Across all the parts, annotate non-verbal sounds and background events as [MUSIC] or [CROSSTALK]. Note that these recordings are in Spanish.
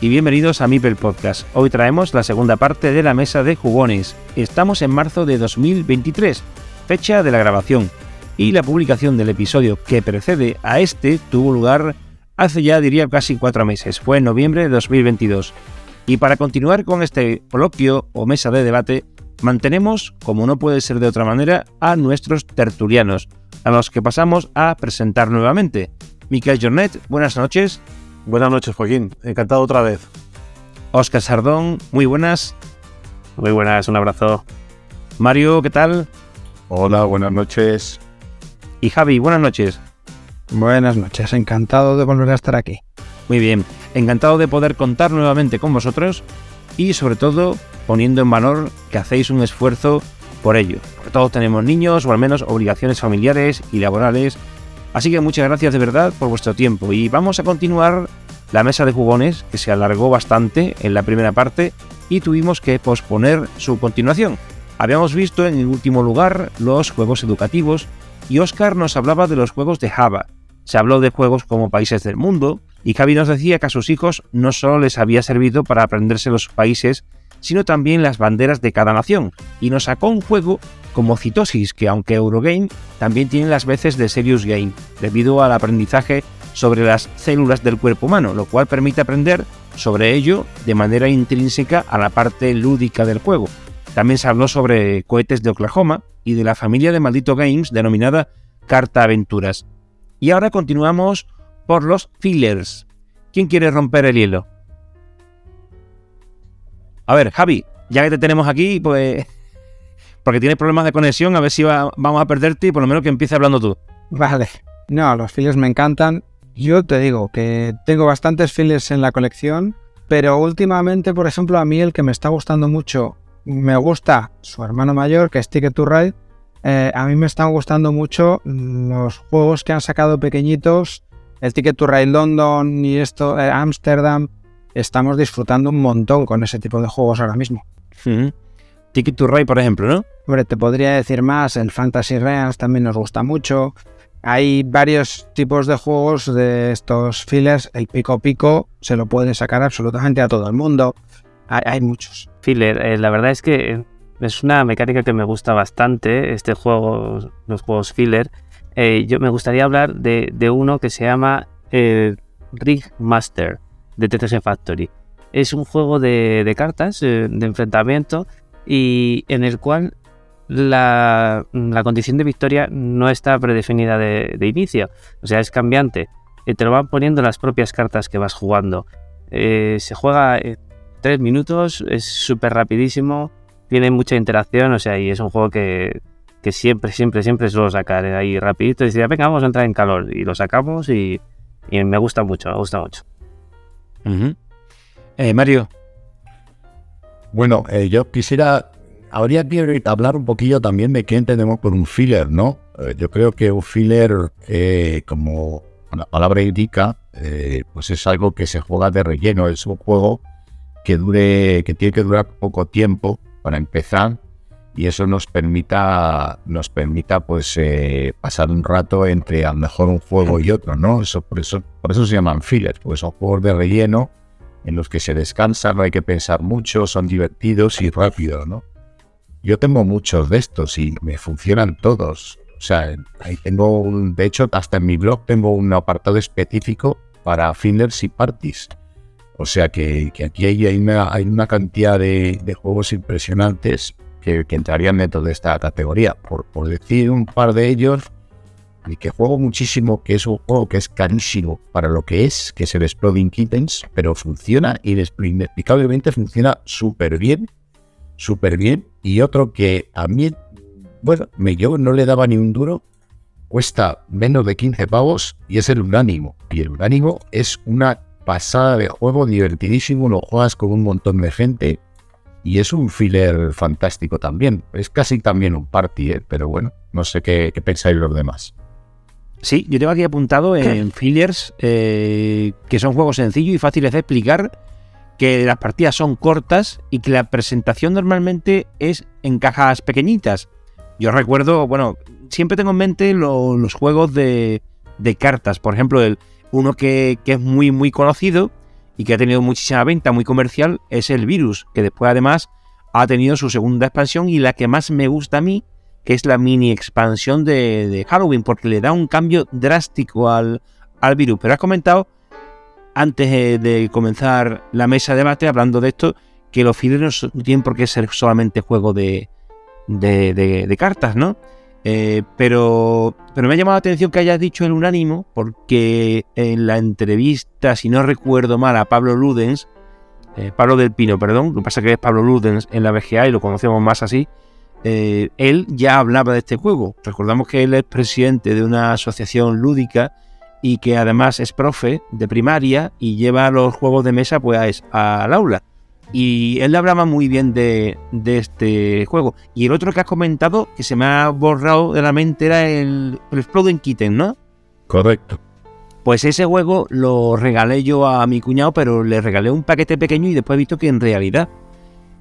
Y bienvenidos a Mipel Podcast. Hoy traemos la segunda parte de la mesa de jugones. Estamos en marzo de 2023, fecha de la grabación, y la publicación del episodio que precede a este tuvo lugar hace ya diría casi cuatro meses, fue en noviembre de 2022. Y para continuar con este coloquio o mesa de debate, mantenemos, como no puede ser de otra manera, a nuestros tertulianos, a los que pasamos a presentar nuevamente. Miquel Jornet, buenas noches. Buenas noches, Joaquín. Encantado otra vez. Oscar Sardón, muy buenas. Muy buenas, un abrazo. Mario, ¿qué tal? Hola, buenas noches. Y Javi, buenas noches. Buenas noches, encantado de volver a estar aquí. Muy bien, encantado de poder contar nuevamente con vosotros y sobre todo poniendo en valor que hacéis un esfuerzo por ello. Porque todos tenemos niños o al menos obligaciones familiares y laborales Así que muchas gracias de verdad por vuestro tiempo y vamos a continuar la mesa de jugones que se alargó bastante en la primera parte y tuvimos que posponer su continuación. Habíamos visto en el último lugar los juegos educativos y Oscar nos hablaba de los juegos de Java. Se habló de juegos como países del mundo y Javi nos decía que a sus hijos no solo les había servido para aprenderse los países, sino también las banderas de cada nación, y nos sacó un juego como Citosis, que aunque Eurogame también tiene las veces de Serious Game, debido al aprendizaje sobre las células del cuerpo humano, lo cual permite aprender sobre ello de manera intrínseca a la parte lúdica del juego. También se habló sobre cohetes de Oklahoma y de la familia de Maldito Games denominada Carta Aventuras. Y ahora continuamos por los fillers. ¿Quién quiere romper el hielo? A ver, Javi, ya que te tenemos aquí, pues [LAUGHS] porque tienes problemas de conexión, a ver si vamos a perderte y por lo menos que empiece hablando tú. Vale. No, los fillers me encantan. Yo te digo que tengo bastantes fillers en la colección, pero últimamente, por ejemplo, a mí el que me está gustando mucho, me gusta su hermano mayor, que es Ticket to Ride. Eh, a mí me están gustando mucho los juegos que han sacado pequeñitos, el Ticket to Ride London y esto, eh, Amsterdam. Estamos disfrutando un montón con ese tipo de juegos ahora mismo. Ticket to Ride, por ejemplo, ¿no? Hombre, te podría decir más, el Fantasy Realms también nos gusta mucho. Hay varios tipos de juegos de estos fillers. El pico pico se lo puede sacar absolutamente a todo el mundo. Hay, muchos. Filler, eh, la verdad es que es una mecánica que me gusta bastante, este juego, los juegos filler. Eh, yo me gustaría hablar de, uno que se llama eh, Rig Master de TTG Factory. Es un juego de, cartas, de enfrentamiento, y en el cual la, condición de victoria no está predefinida de, inicio, o sea, es cambiante. Y te lo van poniendo las propias cartas que vas jugando. Eh, se juega tres minutos, es súper rapidísimo, tiene mucha interacción, o sea, y es un juego que, siempre, siempre, siempre suelo sacar ahí rapidito y decir, venga, vamos a entrar en calor. Y lo sacamos y, me gusta mucho, me gusta mucho. Eh, Mario, bueno, eh, yo quisiera, habría que hablar un poquillo también de qué entendemos por un filler, ¿no? Eh, yo creo que un filler, como la palabra indica, pues es algo que se juega de relleno, es un juego que dure, que tiene que durar poco tiempo para empezar y eso nos permita, nos permita pues pasar un rato entre a lo mejor un juego y otro, ¿no? Eso, por eso, se llaman fillers, porque son juegos de relleno en los que se descansa, no hay que pensar mucho, son divertidos y rápidos, ¿no? Yo tengo muchos de estos y me funcionan todos. O sea, ahí tengo de hecho, hasta en mi blog tengo un apartado específico para fillers y parties. O sea que, aquí hay, una, cantidad de, juegos impresionantes que, entrarían dentro de esta categoría. Por, decir un par de ellos, y que juego muchísimo, que es un juego que es carísimo para lo que es, que es el Exploding Kittens, pero funciona inexplicablemente, funciona súper bien, súper bien. Y otro que a mí, bueno, me, yo no le daba ni un duro, cuesta menos de 15 pavos y es el Unánimo. Y el Unánimo es una pasada de juego divertidísimo, lo juegas con un montón de gente y es un filler fantástico también. Es casi también un party, ¿eh? pero bueno, no sé qué, pensáis los demás. Sí, yo tengo aquí apuntado en fillers eh, que son juegos sencillos y fáciles de explicar, que las partidas son cortas y que la presentación normalmente es en cajas pequeñitas. Yo recuerdo, bueno, siempre tengo en mente los juegos de, de, cartas, por ejemplo, el, uno que, que es muy, muy conocido y que ha tenido muchísima venta, muy comercial, es el Virus, que después además ha tenido su segunda expansión y la que más me gusta a mí, que es la mini expansión de, Halloween, porque le da un cambio drástico al, al virus. Pero has comentado, antes de comenzar la mesa de debate, hablando de esto, que los fillers no tienen por qué ser solamente juego de, de cartas, ¿no? Eh, pero, pero me ha llamado la atención que hayas dicho el unánimo, porque en la entrevista, si no recuerdo mal, a Pablo Ludens, eh, Pablo del Pino, perdón, lo que pasa es que es Pablo Ludens en la BGA y lo conocemos más así, eh, él ya hablaba de este juego. Recordamos que él es presidente de una asociación lúdica y que además es profe de primaria y lleva los juegos de mesa pues al aula. Y él hablaba muy bien de, este juego. Y el otro que has comentado, que se me ha borrado de la mente, era el, el Exploding Kitten, ¿no? Correcto. Pues ese juego lo regalé yo a mi cuñado, pero le regalé un paquete pequeño y después he visto que en realidad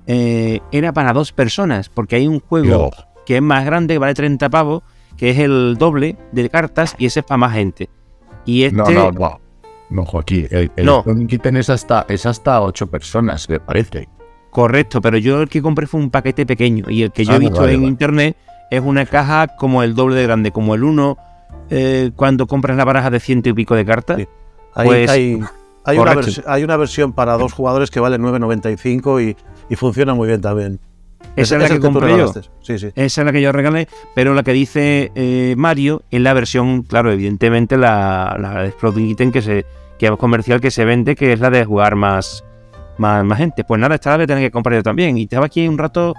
eh, era para dos personas, porque hay un juego que es más grande, que vale 30 pavos, que es el doble de cartas y ese es para más gente. Y este, no, no, no. No, Joaquín, el, el no. es hasta, es hasta ocho personas, me parece. Correcto, pero yo el que compré fue un paquete pequeño y el que yo he ah, visto en internet es una caja como el doble de grande, como el uno eh, cuando compras la baraja de ciento y pico de cartas. Pues, hay, hay, una hay, una versión para dos jugadores que vale 9.95 y, y funciona muy bien también. Esa es la que, compré yo. Esa es la que yo regalé, pero la que dice eh, Mario es la versión, claro, evidentemente la, la Exploding Item que se que es comercial que se vende, que es la de jugar más, más, más gente. Pues nada, esta la voy a tener que comprar yo también. Y estaba aquí un rato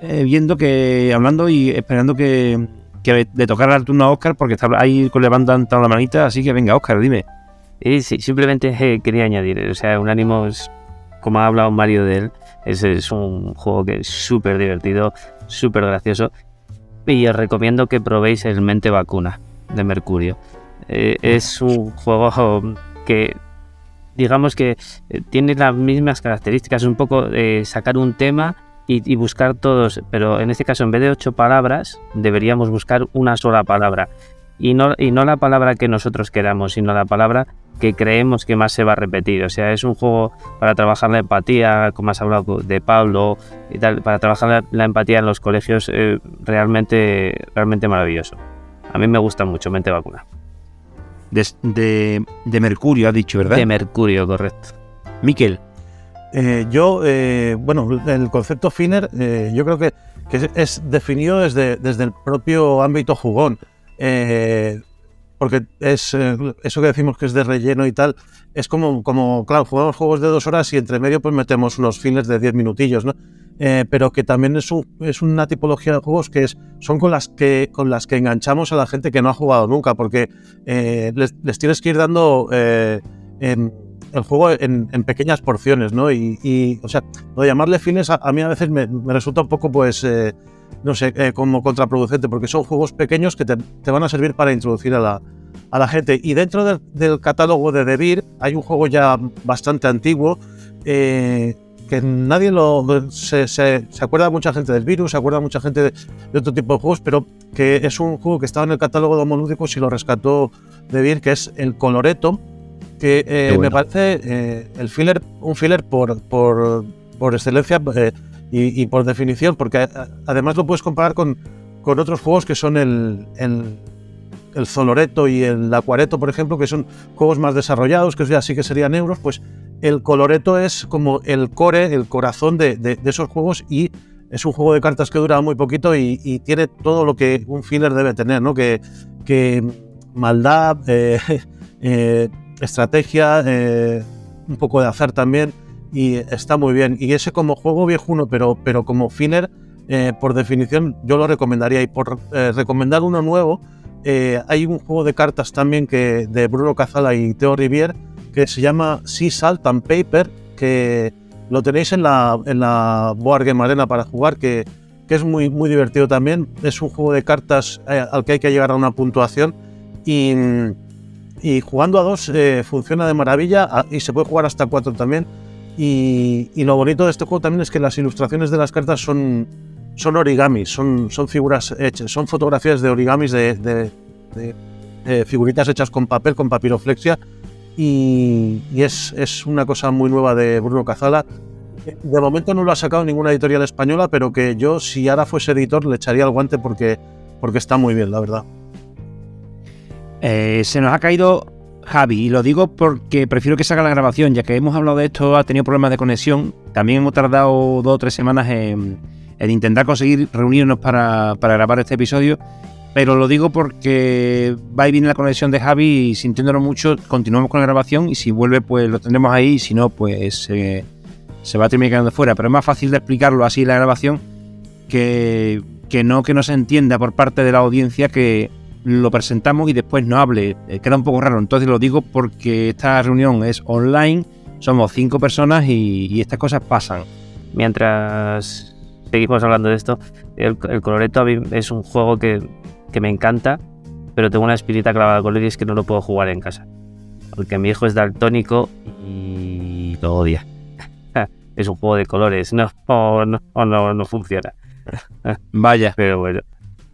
eh, viendo que, hablando y esperando que, que le tocara el turno a Oscar, porque está ahí levantando la manita, así que venga, Oscar, dime. sí, simplemente eh, quería añadir, o sea, un ánimo, como ha hablado Mario de él, es, un juego que es súper divertido, súper gracioso. Y os recomiendo que probéis el Mente Vacuna de Mercurio. Eh, es un juego que digamos que eh, tiene las mismas características, un poco de sacar un tema y, buscar todos, pero en este caso en vez de ocho palabras deberíamos buscar una sola palabra y no, y no la palabra que nosotros queramos, sino la palabra que creemos que más se va a repetir. O sea, es un juego para trabajar la empatía, como has hablado de Pablo y tal, para trabajar la, empatía en los colegios, eh, realmente, realmente maravilloso. A mí me gusta mucho Mente Vacuna. De, Mercurio, ha dicho, ¿verdad? De Mercurio, correcto. Miquel. Eh, yo, eh, bueno, el concepto Finner, eh, yo creo que, es, definido desde, desde, el propio ámbito jugón. Porque es eso que decimos que es de relleno y tal, es como, como, claro, jugamos juegos de dos horas y entre medio pues metemos unos fines de diez minutillos, ¿no? Eh, pero que también es, es, una tipología de juegos que es, son con las que, con las que enganchamos a la gente que no ha jugado nunca, porque eh, les, tienes que ir dando eh, el juego en, pequeñas porciones, ¿no? Y, o sea, lo de llamarle fines a, mí a veces me, resulta un poco, pues, no sé, como contraproducente, porque son juegos pequeños que te, van a servir para introducir a la, a la gente. Y dentro del, del catálogo de Devir hay un juego ya bastante antiguo, que nadie lo se, se, acuerda mucha gente del virus, se acuerda mucha gente de, otro tipo de juegos, pero que es un juego que estaba en el catálogo de homolúdicos y lo rescató de bien, que es el Coloreto, que eh, me parece eh, el filler, un filler por, por, por excelencia y, por definición, porque además lo puedes comparar con, otros juegos que son el, el, Zoloreto y el Acuareto, por ejemplo, que son juegos más desarrollados, que ya sí que serían euros, pues el Coloreto es como el core, el corazón de, esos juegos y es un juego de cartas que dura muy poquito y, tiene todo lo que un filler debe tener, ¿no? Que, que, maldad, eh, [LAUGHS] eh, estrategia, eh, un poco de azar también, y está muy bien. Y ese como juego viejuno, pero, pero como filler, eh, por definición, yo lo recomendaría. Y por eh, recomendar uno nuevo, eh, hay un juego de cartas también que de Bruno Cazala y Theo Rivier que se llama Sea Salt and Paper, que lo tenéis en la, en la Board Game Arena para jugar, que, que es muy, muy divertido también. Es un juego de cartas eh, al que hay que llegar a una puntuación y, y jugando a dos funciona de maravilla a- y se puede jugar hasta cuatro también. Y, y lo bonito de este juego también es que las ilustraciones de las cartas son, son origamis, son, son figuras hechas, son fotografías de origamis de, de- figuritas hechas con papel, con papiroflexia. Y, y es, es una cosa muy nueva de Bruno Cazala. De momento no lo ha sacado ninguna editorial española, pero que yo, si ahora fuese editor, le echaría el guante porque, porque está muy bien, la verdad. Eh, se nos ha caído Javi, y lo digo porque prefiero que salga la grabación, ya que hemos hablado de esto, ha tenido problemas de conexión. También hemos tardado dos o tres semanas en, en intentar conseguir reunirnos para, grabar este episodio. Pero lo digo porque va y viene la conexión de Javi y sintiéndolo mucho, continuamos con la grabación y si vuelve, pues lo tendremos ahí. Y si no, pues se va a terminar quedando fuera. Pero es más fácil de explicarlo así la grabación que, que no que no se entienda por parte de la audiencia que lo presentamos y después no hable. Eh, queda un poco raro. Entonces lo digo porque esta reunión es online, somos cinco personas y, y estas cosas pasan. Mientras seguimos hablando de esto, el, el Coloreto a mí es un juego que, que me encanta, pero tengo una espinita clavada con él y es que no lo puedo jugar en casa. Porque mi hijo es daltónico y lo odia. [LAUGHS] es un juego de colores, no, no, no, no, no funciona. Vaya. Pero bueno,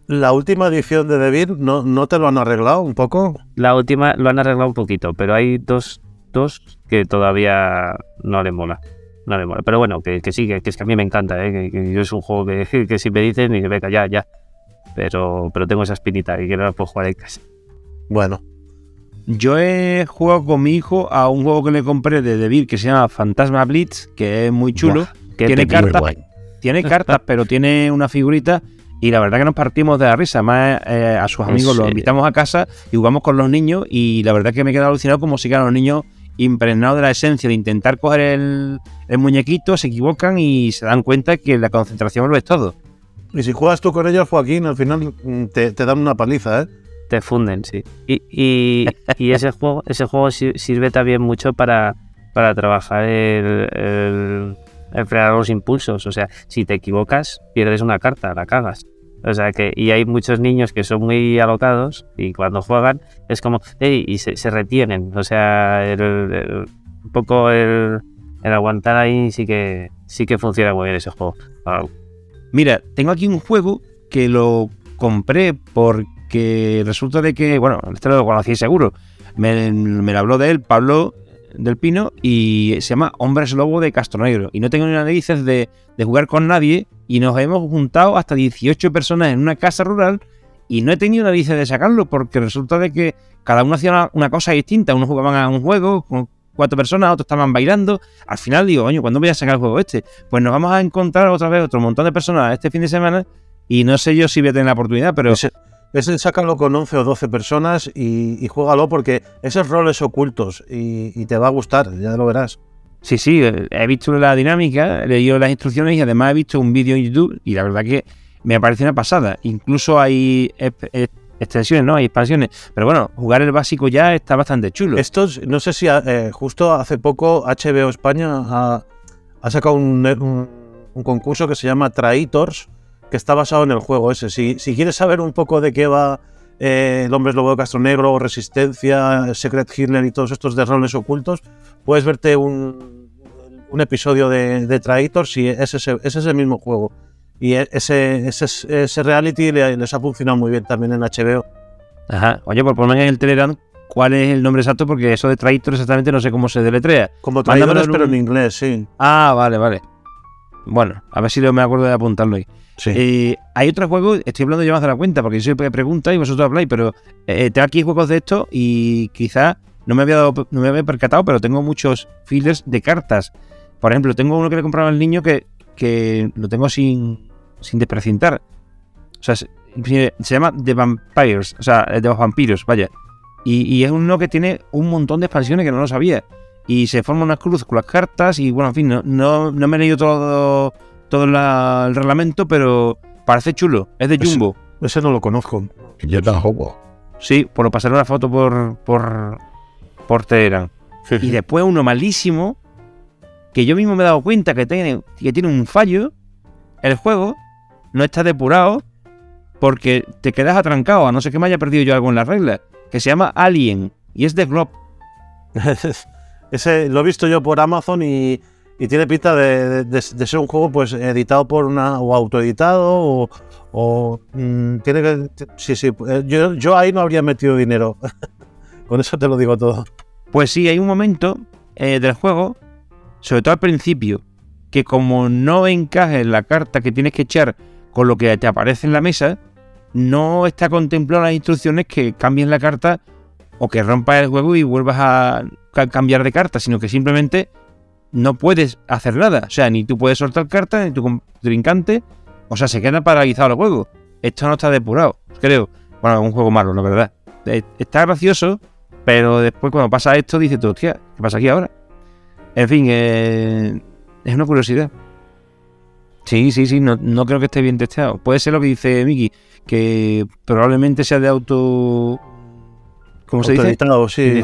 La última edición de Devir, ¿no, ¿no te lo han arreglado un poco? la última lo han arreglado un poquito, pero hay dos, dos que todavía no le mola. No le mola. Pero bueno, que, que sí, que, que es que a mí me encanta, ¿eh? que, que yo es un juego que, [LAUGHS] que si me dicen y que venga, ya, ya. Pero, pero tengo esa espinita y que no la puedo jugar en casa. Bueno, Yo he jugado con mi hijo a un juego que le compré de Devir que se llama Fantasma Blitz, que es muy chulo. Buah, ¿Qué Tiene cartas, tiene cartas, [LAUGHS] pero tiene una figurita. Y la verdad que nos partimos de la risa. Más eh, a sus ¿En amigos los invitamos a casa y jugamos con los niños. Y la verdad que me he quedado alucinado como si quedan los niños impregnados de la esencia de intentar coger el, el muñequito, se equivocan y se dan cuenta que la concentración lo es todo. y si juegas tú con ellos, Joaquín, al final mm, te, te dan una paliza, ¿eh? Te funden, sí. Y, y, y ese [LAUGHS] juego, ese juego si- sirve también mucho para, para trabajar el, el, el frenar los impulsos. O sea, si te equivocas, pierdes una carta, la cagas. O sea que, y hay muchos niños que son muy alocados y cuando juegan es como, "Ey", y se, retienen. O sea, el- un poco el, aguantar ahí sí que sí que funciona muy bien ese juego. Mira, tengo aquí un juego que lo compré porque resulta de que, bueno, este lo conocí seguro. Me, me lo habló de él, Pablo del Pino, y se llama Hombres Lobo de Castronegro. Y no tengo ni narices de, de jugar con nadie. Y nos hemos juntado hasta 18 personas en una casa rural. Y no he tenido narices de sacarlo porque resulta de que cada uno hacía una, cosa distinta. Unos jugaban a un juego con cuatro personas, otros estaban bailando. Al final digo, coño, ¿cuándo voy a sacar el juego este? Pues nos vamos a encontrar otra vez otro montón de personas este fin de semana. Y no sé yo si voy a tener la oportunidad, pero ese sácalo con 11 o 12 personas y, y juégalo porque esos roles ocultos y, y te va a gustar, ya lo verás. Sí, sí, eh, he visto la dinámica, he leído las instrucciones y además he visto un vídeo en YouTube y la verdad que me parece una pasada. Incluso hay extensiones, ¿no? Hay expansiones. Pero bueno, jugar el básico ya está bastante chulo. Estos, no sé si eh, justo hace poco HBO España ha, ha sacado un, un- un concurso que se llama Traitors, que está basado en el juego ese. Si, si quieres saber un poco de qué va eh, el hombre lobo de Castro Negro, Resistencia, Secret Hitler y todos estos de roles ocultos, puedes verte un, un episodio de, de Traitors y es ese, es ese mismo juego. Y e- ese, ese, ese reality le- les ha funcionado muy bien también en HBO. Ajá. Oye, por ponerme en el Telegram cuál es el nombre exacto porque eso de Traitor exactamente no sé cómo se deletrea. Como traidores, pero en inglés, sí. Ah, vale, vale. Bueno, a ver si me acuerdo de apuntarlo ahí. Sí. Eh, hay otros juegos, estoy hablando yo más de la cuenta, porque yo siempre pregunta y vosotros habláis, pero eh, tengo aquí juegos de esto y quizá no me había dado- no me había percatado, pero tengo muchos fillers de cartas. Por ejemplo, tengo uno que le compraba al niño que, que lo tengo sin, sin desprecintar. O sea, se, llama The Vampires, o sea, de los vampiros, vaya. Y, y es uno que tiene un montón de expansiones que no lo sabía. Y se forma una cruz con las cartas y bueno, en fin, no, no, no me he leído todo, todo la- el reglamento, pero parece chulo. Es de Jumbo. Ese no lo conozco. Yo tampoco. Sí, por lo pasaré una foto por, por, por Telegram. Y después uno malísimo, que yo mismo me he dado cuenta que tiene, que tiene un fallo. El juego no está depurado porque te quedas atrancado, a no ser que me haya perdido yo algo en las reglas. Que se llama Alien y es de Glob. [LAUGHS] Ese lo he visto yo por Amazon y, y tiene pinta de, ser un juego pues editado por una o autoeditado o, mm, tiene que sí sí eh, yo, yo ahí no habría metido dinero. [LAUGHS] Con eso te lo digo todo. Pues sí, hay un momento eh, del juego, sobre todo al principio, que como no encaje en la carta que tienes que echar con lo que te aparece en la mesa, no está contemplado las instrucciones que cambies la carta o que rompas el juego y vuelvas a ca- cambiar de carta, sino que simplemente no puedes hacer nada. O sea, ni tú puedes soltar carta, ni tu contrincante. O sea, se queda paralizado el juego. Esto no está depurado, creo. Bueno, es un juego malo, la verdad. Eh, Está gracioso, pero después cuando pasa esto dices tú, hostia, ¿qué pasa aquí ahora? En fin, eh, es una curiosidad. Sí, sí, sí, no, no creo que esté bien testeado. Puede ser lo que dice Miki, que probablemente sea de auto... ¿Cómo se dice? sí,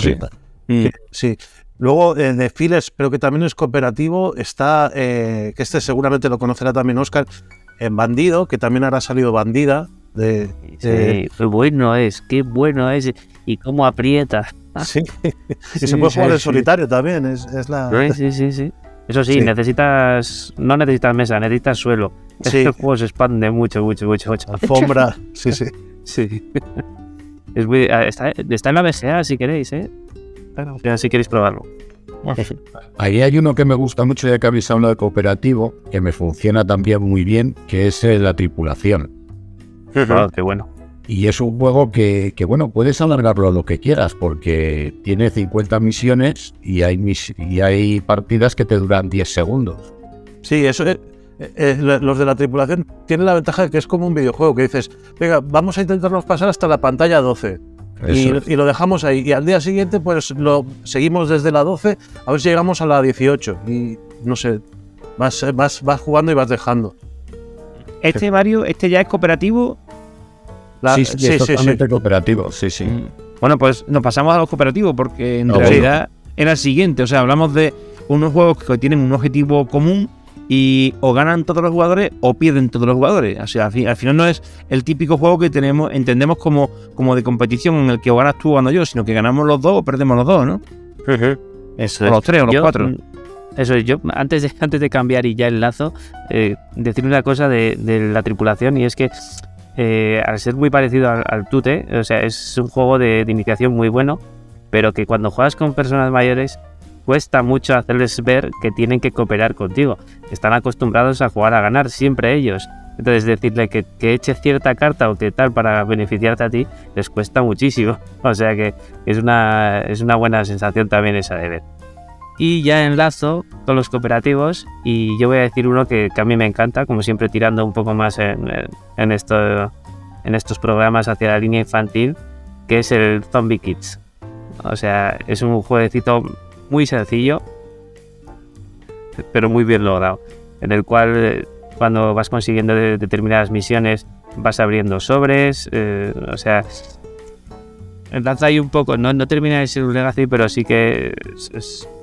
Sí, sí, sí. Luego eh, de Files, pero que también es cooperativo, está, eh, que este seguramente lo conocerá también Oscar, en Bandido, que también ahora ha salido Bandida. De, de- Sí, qué bueno es, qué bueno es y cómo aprieta. sí. [LAUGHS] y Sí, se puede sí, jugar en solitario también. Es, es la, Sí, sí, sí. Eso sí, necesitas. No necesitas mesa, necesitas suelo. Este [LAUGHS] juego se expande mucho, mucho, mucho, mucho. alfombra. [LAUGHS] sí, sí. Sí. Es muy, ah, está, está en la BGA si queréis, ¿eh? Si queréis probarlo. Ahí hay uno que me gusta mucho, ya que habéis hablado de cooperativo, que me funciona también muy bien, que es la tripulación. Ah, qué bueno. Y es un juego que, que, bueno, puedes alargarlo lo que quieras, porque tiene 50 misiones y hay, mis- y hay partidas que te duran 10 segundos. Sí, eso es- eh, eh, los de la tripulación tienen la ventaja de que es como un videojuego, que dices, venga, vamos a intentarnos pasar hasta la pantalla 12. Y, lo dejamos ahí. Y al día siguiente, pues lo seguimos desde la 12, a ver si llegamos a la 18. Y no sé, vas, vas, vas jugando y vas dejando. Este Mario, este ya es cooperativo. La- sí, sí, es totalmente cooperativo, sí, sí. Mm. Bueno, pues nos pasamos a los cooperativos, porque en Ah, realidad era el siguiente. O sea, hablamos de unos juegos que tienen un objetivo común y o ganan todos los jugadores o pierden todos los jugadores. O sea, al, fin- al final no es el típico juego que tenemos, entendemos como, como de competición en el que o ganas tú o gano yo, sino que ganamos los dos o perdemos los dos, ¿no? Eso O los tres o los Yo, cuatro. mm, Eso es, yo antes de, [LAUGHS] antes de cambiar y ya el lazo, eh, decir una cosa de, de la tripulación y es que eh, al ser muy parecido al, al Tute, o sea, es un juego de, de iniciación muy bueno, pero que cuando juegas con personas mayores cuesta mucho hacerles ver que tienen que cooperar contigo. Están acostumbrados a jugar a ganar siempre ellos. Entonces decirle que, que eche cierta carta o que tal para beneficiarte a ti les cuesta muchísimo. [LAUGHS] O sea que es una, es una buena sensación también esa de ver. Y ya enlazo con los cooperativos y yo voy a decir uno que, que a mí me encanta, como siempre tirando un poco más en, en, esto, en estos programas hacia la línea infantil, que es el Zombie Kids. O sea, es un jueguecito muy sencillo, pero muy bien logrado, en el cual eh, cuando vas consiguiendo de- determinadas misiones vas abriendo sobres, eh, o sea, lanza ahí un poco, no, no termina de ser un Legacy, pero sí que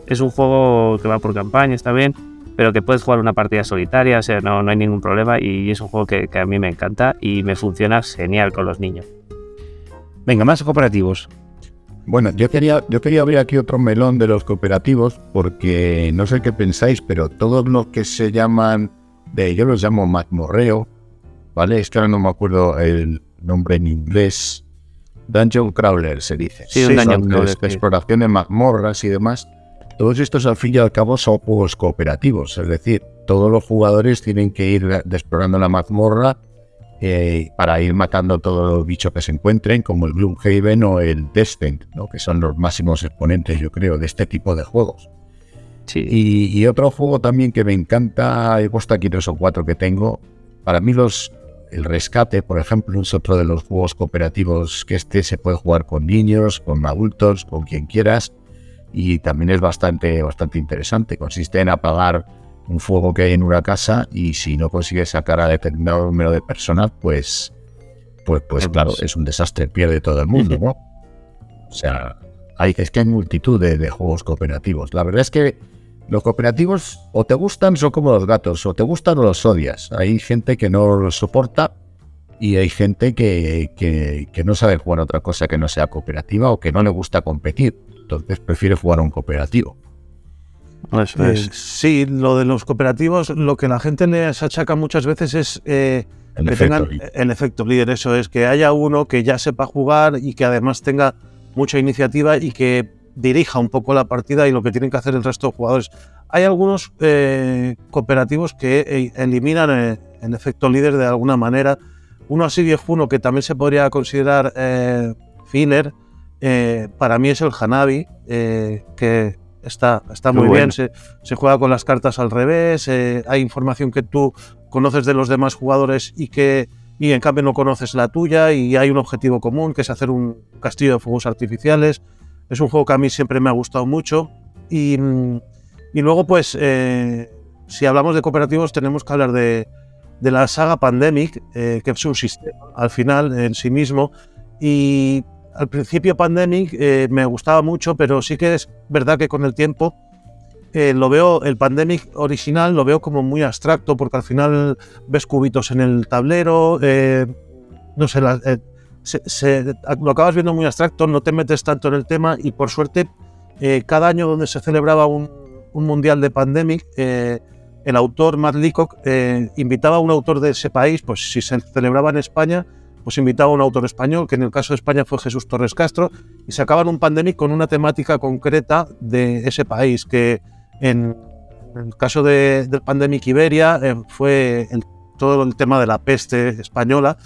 es un juego que va por campaña, está bien, pero que puedes jugar una partida solitaria, o sea, no, no hay ningún problema y es un juego que, que a mí me encanta y me funciona genial con los niños. Venga, más cooperativos. Bueno, yo quería, yo quería abrir aquí otro melón de los cooperativos, porque no sé qué pensáis, pero todos los que se llaman, de, yo los llamo mazmorreo, ¿vale? Es que ahora no me acuerdo el nombre en inglés. Dungeon Crawler se dice. Sí, un dungeon crawler, exploración de mazmorras y demás. Todos estos al fin y al cabo son juegos cooperativos, es decir, todos los jugadores tienen que ir explorando la mazmorra eh, para ir matando todos los bichos que se encuentren, como el Gloomhaven o el Descent, ¿no? que son los máximos exponentes, yo creo, de este tipo de juegos. Sí, Y, y otro juego también que me encanta, he puesto aquí tres o cuatro que tengo, para mí los, el rescate, por ejemplo, es otro de los juegos cooperativos que este se puede jugar con niños, con adultos, con quien quieras. Y también es bastante, bastante interesante. Consiste en apagar un fuego que hay en una casa y si no consigues sacar a determinado número de personas, pues, pues, pues claro, es un desastre, pierde todo el mundo, ¿no? [LAUGHS] O sea, hay, es que hay multitud de, juegos cooperativos. La verdad es que los cooperativos o te gustan, son como los gatos, o te gustan o los odias. Hay gente que no los soporta y hay gente que, que, no sabe jugar otra cosa que no sea cooperativa o que no le gusta competir. Entonces prefiere jugar a un cooperativo. Eh, sí, lo de los cooperativos, lo que la gente les achaca muchas veces es eh, el que efecto tengan líder. el efecto líder. Eso es, que haya uno que ya sepa jugar y que además tenga mucha iniciativa y que dirija un poco la partida y lo que tienen que hacer el resto de jugadores. Hay algunos eh, cooperativos que eh, eliminan eh, el efecto líder de alguna manera. Uno así viejuno que también se podría considerar eh, filler, para mí es el Hanabi, que está, está Muy muy, bueno. bien. Se, se juega con las cartas al revés, eh, hay información que tú conoces de los demás jugadores y que y en cambio no conoces la tuya y hay un objetivo común que es hacer un castillo de fuegos artificiales. Es un juego que a mí siempre me ha gustado mucho y, y luego pues eh, si hablamos de cooperativos tenemos que hablar de, de la saga Pandemic, eh, que es un sistema al final en sí mismo y al principio Pandemic eh, me gustaba mucho, pero sí que es verdad que con el tiempo eh, lo veo, el Pandemic original lo veo como muy abstracto, porque al final ves cubitos en el tablero, eh, no sé, la- eh, se- se- lo acabas viendo muy abstracto, no te metes tanto en el tema y por suerte eh, cada año donde se celebraba un, un mundial de Pandemic, eh, el autor Matt Leacock invitaba a un autor de ese país, pues si se celebraba en España, pues invitaba a un autor español, que en el caso de España fue Jesús Torres Castro, y sacaban un Pandemic con una temática concreta de ese país, que en, el caso de- del Pandemic Iberia eh, fue todo el tema de la peste española.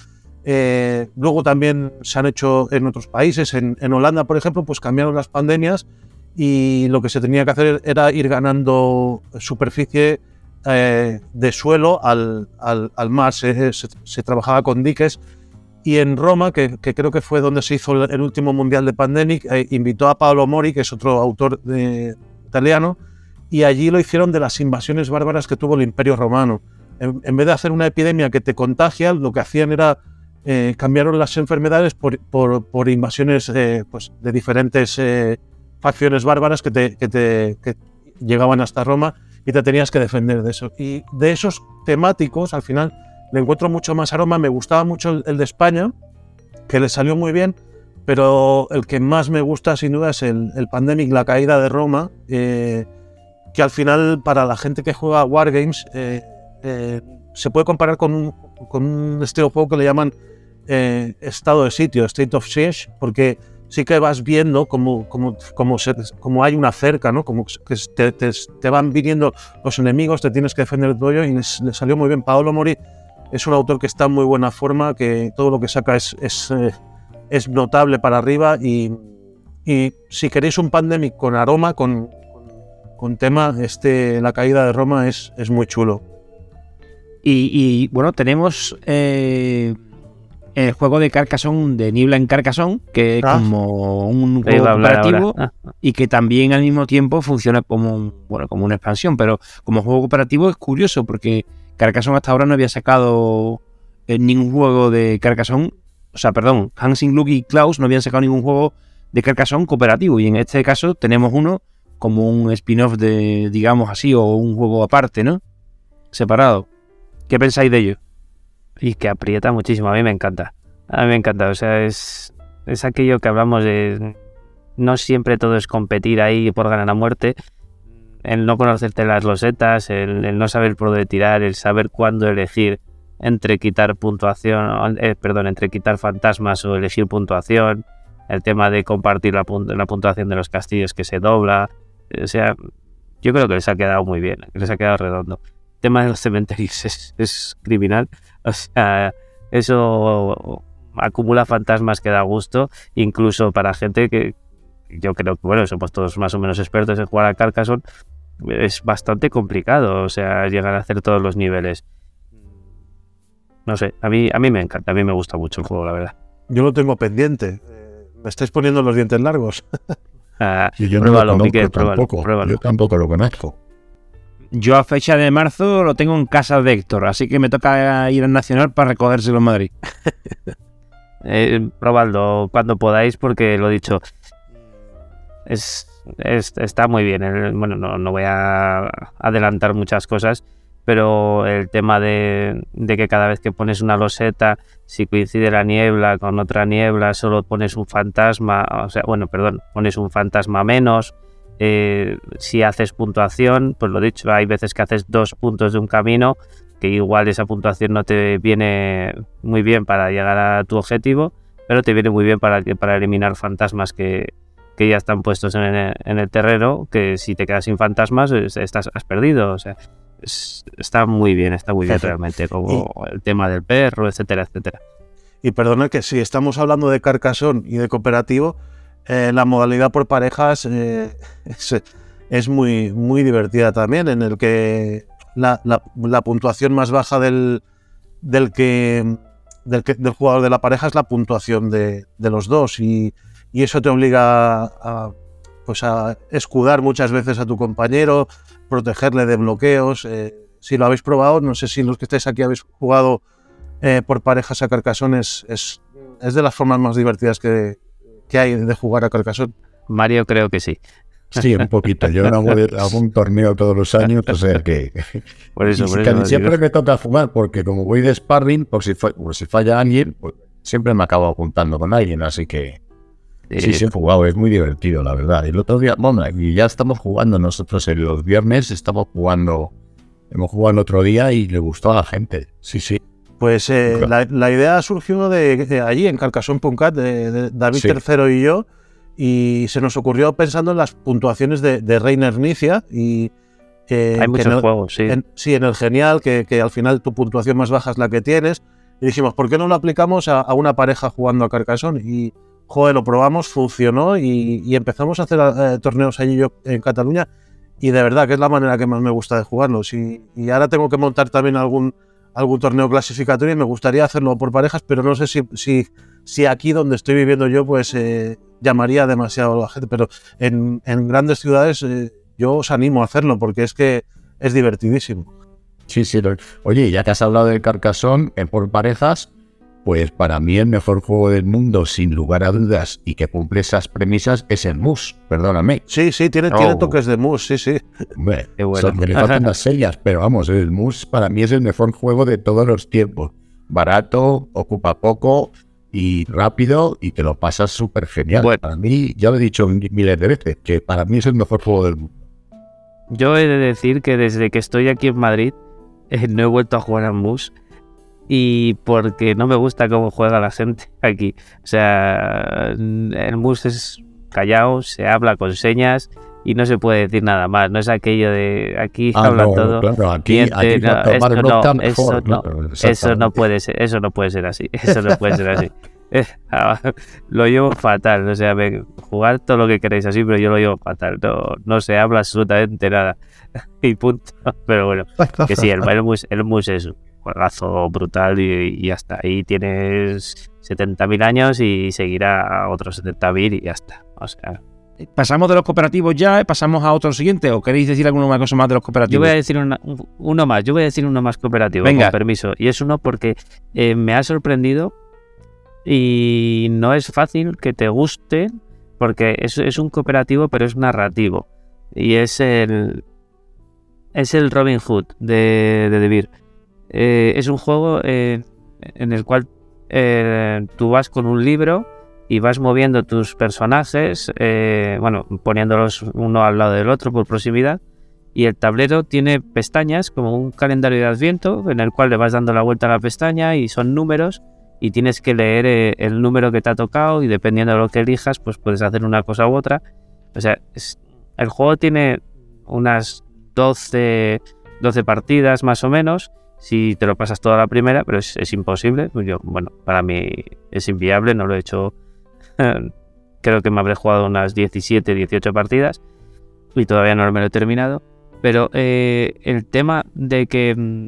Eh, luego también se han hecho en otros países, en, Holanda, por ejemplo, pues cambiaron las pandemias y lo que se tenía que hacer era ir ganando superficie eh, de suelo al, al- al mar. Se trabajaba con diques y en Roma, que, creo que fue donde se hizo el, último mundial de Pandemic, eh, invitó a Paolo Mori, que es otro autor de- italiano, y allí lo hicieron de las invasiones bárbaras que tuvo el Imperio Romano. En, vez de hacer una epidemia que te contagia, lo que hacían era eh, cambiaron las enfermedades por, invasiones eh, pues, de diferentes eh, facciones bárbaras que, que llegaban hasta Roma y te tenías que defender de eso. Y de esos temáticos, al final, le encuentro mucho más aroma. Me gustaba mucho el, de España, que le salió muy bien, pero el que más me gusta, sin duda, es el, el Pandemic, la caída de Roma, eh, que al final, para la gente que juega Wargames, eh, eh, se puede comparar con un, con un estilo juego que le llaman eh, estado de sitio, state of siege, porque sí que vas viendo como, como, como, se- como hay una cerca, ¿no? como que te, te- te van viniendo los enemigos, te tienes que defender tuyo y les- le salió muy bien. Paolo Mori es un autor que está en muy buena forma, que todo lo que saca es, es, eh, es notable para arriba y, y si queréis un pandemic con aroma, con, con, tema, este, la caída de Roma es, es muy chulo. Y, y, bueno, tenemos eh, el juego de Carcassonne, de Niebla en Carcassonne, que es Ah. como un juego cooperativo. Ah, y que también al mismo tiempo funciona como, un- bueno, como una expansión, pero como juego cooperativo es curioso porque Carcassonne hasta ahora no había sacado eh, ningún juego de Carcassonne, o sea, perdón, Hansing, Luke y Klaus no habían sacado ningún juego de Carcassonne cooperativo y en este caso tenemos uno como un spin-off de, digamos así, o un juego aparte, ¿no? Separado. ¿Qué pensáis de ello? y que aprieta muchísimo. A mí me encanta. A mí me encanta. O sea, es, es aquello que hablamos de. No siempre todo es competir ahí por ganar a muerte. El no conocerte las losetas, el, no saber por dónde tirar, el saber cuándo elegir entre quitar puntuación, eh, perdón, entre quitar fantasmas o elegir puntuación. El tema de compartir la, pun- la puntuación de los castillos que se dobla. O sea, yo creo que les ha quedado muy bien, les ha quedado redondo. El tema de los cementerios [LAUGHS] es, es criminal. O sea, eso acumula fantasmas que da gusto, incluso para gente que yo creo que, bueno, somos todos más o menos expertos en jugar a Carcassonne, es bastante complicado, o sea, llegar a hacer todos los niveles. no sé, a mí, a mí me encanta, a mí me gusta mucho el juego, la verdad. Yo lo tengo pendiente. Eh, me estáis poniendo los dientes largos. [LAUGHS] Ah, Y yo pruébalo, no lo conozco Miquel, pruébalo, tampoco. pruébalo. Yo tampoco lo conozco. Yo a fecha de marzo lo tengo en casa de Héctor, así que me toca ir al Nacional para recogérselo en Madrid. [LAUGHS] Eh, probadlo cuando podáis, porque lo dicho, es, es- está muy bien. El- bueno, no, no voy a adelantar muchas cosas, pero el tema de, de que cada vez que pones una loseta, si coincide la niebla con otra niebla, solo pones un fantasma, o sea, bueno, perdón, pones un fantasma menos. Eh, si haces puntuación, pues lo dicho, hay veces que haces dos puntos de un camino, que igual esa puntuación no te viene muy bien para llegar a tu objetivo, pero te viene muy bien para, para eliminar fantasmas que, que ya están puestos en el, en el terreno, que si te quedas sin fantasmas es- estás, has perdido. O sea, es- está muy bien, está muy bien realmente, como el tema del perro, etcétera, etcétera. Y perdonad que si estamos hablando de Carcassonne y de cooperativo, eh, la modalidad por parejas eh, [LAUGHS] es, es muy, muy divertida también, en el que la, la- la puntuación más baja del, del, que, del, que- del jugador de la pareja es la puntuación de, de los dos y, y eso te obliga a, pues a escudar muchas veces a tu compañero, protegerle de bloqueos. eh, si lo habéis probado, no sé si los que estáis aquí habéis jugado eh, por parejas a Carcassonne es, es, es de las formas más divertidas que, que hay de jugar a Carcassonne. Mario creo que sí. Sí, un poquito. Yo hago, hago un torneo todos los años, o sea que... [LAUGHS] Por eso, y por casi eso siempre digo. me toca jugar, porque como voy de sparring, por si, fa- por si falla alguien, pues siempre me acabo apuntando con alguien, así que... Sí, Eh, sí he jugado, es muy divertido, la verdad. El otro día, bueno, y ya estamos jugando nosotros en los viernes, estamos jugando, hemos jugado el otro día y le gustó a la gente. Sí, sí. Pues eh, Claro. la, la idea surgió de, de allí, en Carcassonne.cat, de, de David Sí. III y yo, y se nos ocurrió pensando en las puntuaciones de, de Reiner Nicia y... eh, hay muchos en el- juegos, sí. en- sí, en el genial, que, que al final tu puntuación más baja es la que tienes. Y dijimos, ¿por qué no lo aplicamos a, a una pareja jugando a Carcassonne? Y, joder, lo probamos, funcionó y, empezamos a hacer eh, torneos allí yo en Cataluña. Y de verdad que es la manera que más me gusta de jugarlos. Y, ahora tengo que montar también algún, algún torneo clasificatorio y me gustaría hacerlo por parejas, pero no sé si, si, aquí donde estoy viviendo yo, pues eh, llamaría demasiado a la gente. Pero en, en grandes ciudades eh, yo os animo a hacerlo porque es que es divertidísimo. Sí, sí. Oye, ya que has hablado de Carcassonne por parejas, pues para mí el mejor juego del mundo, sin lugar a dudas, y que cumple esas premisas, es el MUS, perdóname. Sí, sí, tiene, tiene Oh. toques de mus, sí, sí. Hombre, [LAUGHS] Qué bueno. son- le faltan las series, pero vamos, el MUS para mí es el mejor juego de todos los tiempos. Barato, ocupa poco y rápido y te lo pasas súper genial. Bueno. Para mí, ya lo he dicho mi- miles de veces, que para mí es el mejor juego del mundo. Yo he de decir que desde que estoy aquí en Madrid eh, no he vuelto a jugar al MUS y porque no me gusta cómo juega la gente aquí. O sea, el MUS es callado, se habla con señas y no se puede decir nada más. No es aquello de aquí Ah, hablan no, todo. claro, aquí, aquí no, esto no, mejor, eso no, claro, Eso no exactamente. puede ser, eso no puede ser así. Eso no puede ser así. [LAUGHS] Ah, lo llevo fatal. O sea, me- jugar todo lo que queréis así, pero yo lo llevo fatal. No, no se habla absolutamente nada. [LAUGHS] y punto. Pero bueno, [LAUGHS] que sí, el, el, mus, el mus es un juegazo brutal y, está. Ahí tienes 70.000 años y seguirá a otros 70.000 y ya está. O sea, ¿Pasamos de los cooperativos ya? ¿Pasamos a otro siguiente? ¿O queréis decir alguna cosa más de los Yo cooperativos? voy a decir una- uno más, yo voy a decir uno más cooperativo, Venga. con permiso. Y es uno porque eh, me ha sorprendido y no es fácil que te guste porque es, es un cooperativo pero es narrativo. Y es el, es el Robin Hood de, de De Beer. Eh, es un juego eh, en el cual eh, tú vas con un libro y vas moviendo tus personajes, bueno, poniéndolos uno al lado del otro por proximidad y el tablero tiene pestañas como un calendario de adviento en el cual le vas dando la vuelta a la pestaña y son números y tienes que leer el número que te ha tocado y dependiendo de lo que elijas pues puedes hacer una cosa u otra. O sea, el juego tiene unas 12, 12 partidas más o menos si te lo pasas toda la primera, pero es, es imposible. Yo, bueno, para mí es inviable, no lo he hecho. [LAUGHS] Creo que me habré jugado unas 17, 18 partidas y todavía no me lo he terminado. Pero eh, el tema de que mm,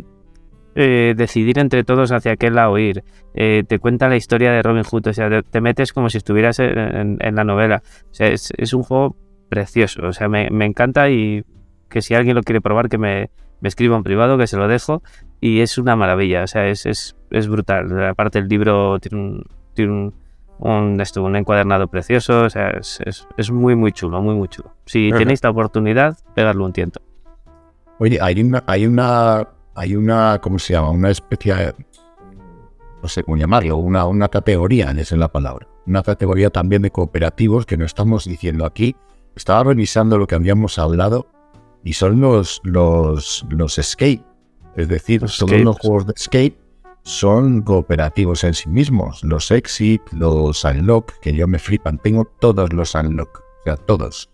eh, decidir entre todos hacia qué lado ir. Eh, te cuenta la historia de Robin Hood, o sea, te, te metes como si estuvieras en, la novela. O sea, es, un juego precioso, o sea, me, me, encanta y que si alguien lo quiere probar, que me, me, escriba en privado, que se lo dejo. Y es una maravilla, o sea, es, es, es brutal. Aparte el libro tiene un, tiene un, un, esto, un encuadernado precioso, o sea, es, es, es, muy, muy chulo, muy, muy chulo. Si tenéis la oportunidad, pegarle un tiento. Oye, hay una, hay una, hay una, ¿cómo se llama? Una especie, de, no sé cómo llamarlo, una, una categoría, esa es la palabra. Una categoría también de cooperativos que no estamos diciendo aquí. Estaba revisando lo que habíamos hablado y son los, los, los escape. Es decir, los todos escapes. los juegos de escape son cooperativos en sí mismos. Los Exit, los Unlock, que yo me flipan. Tengo todos los Unlock, o sea, todos.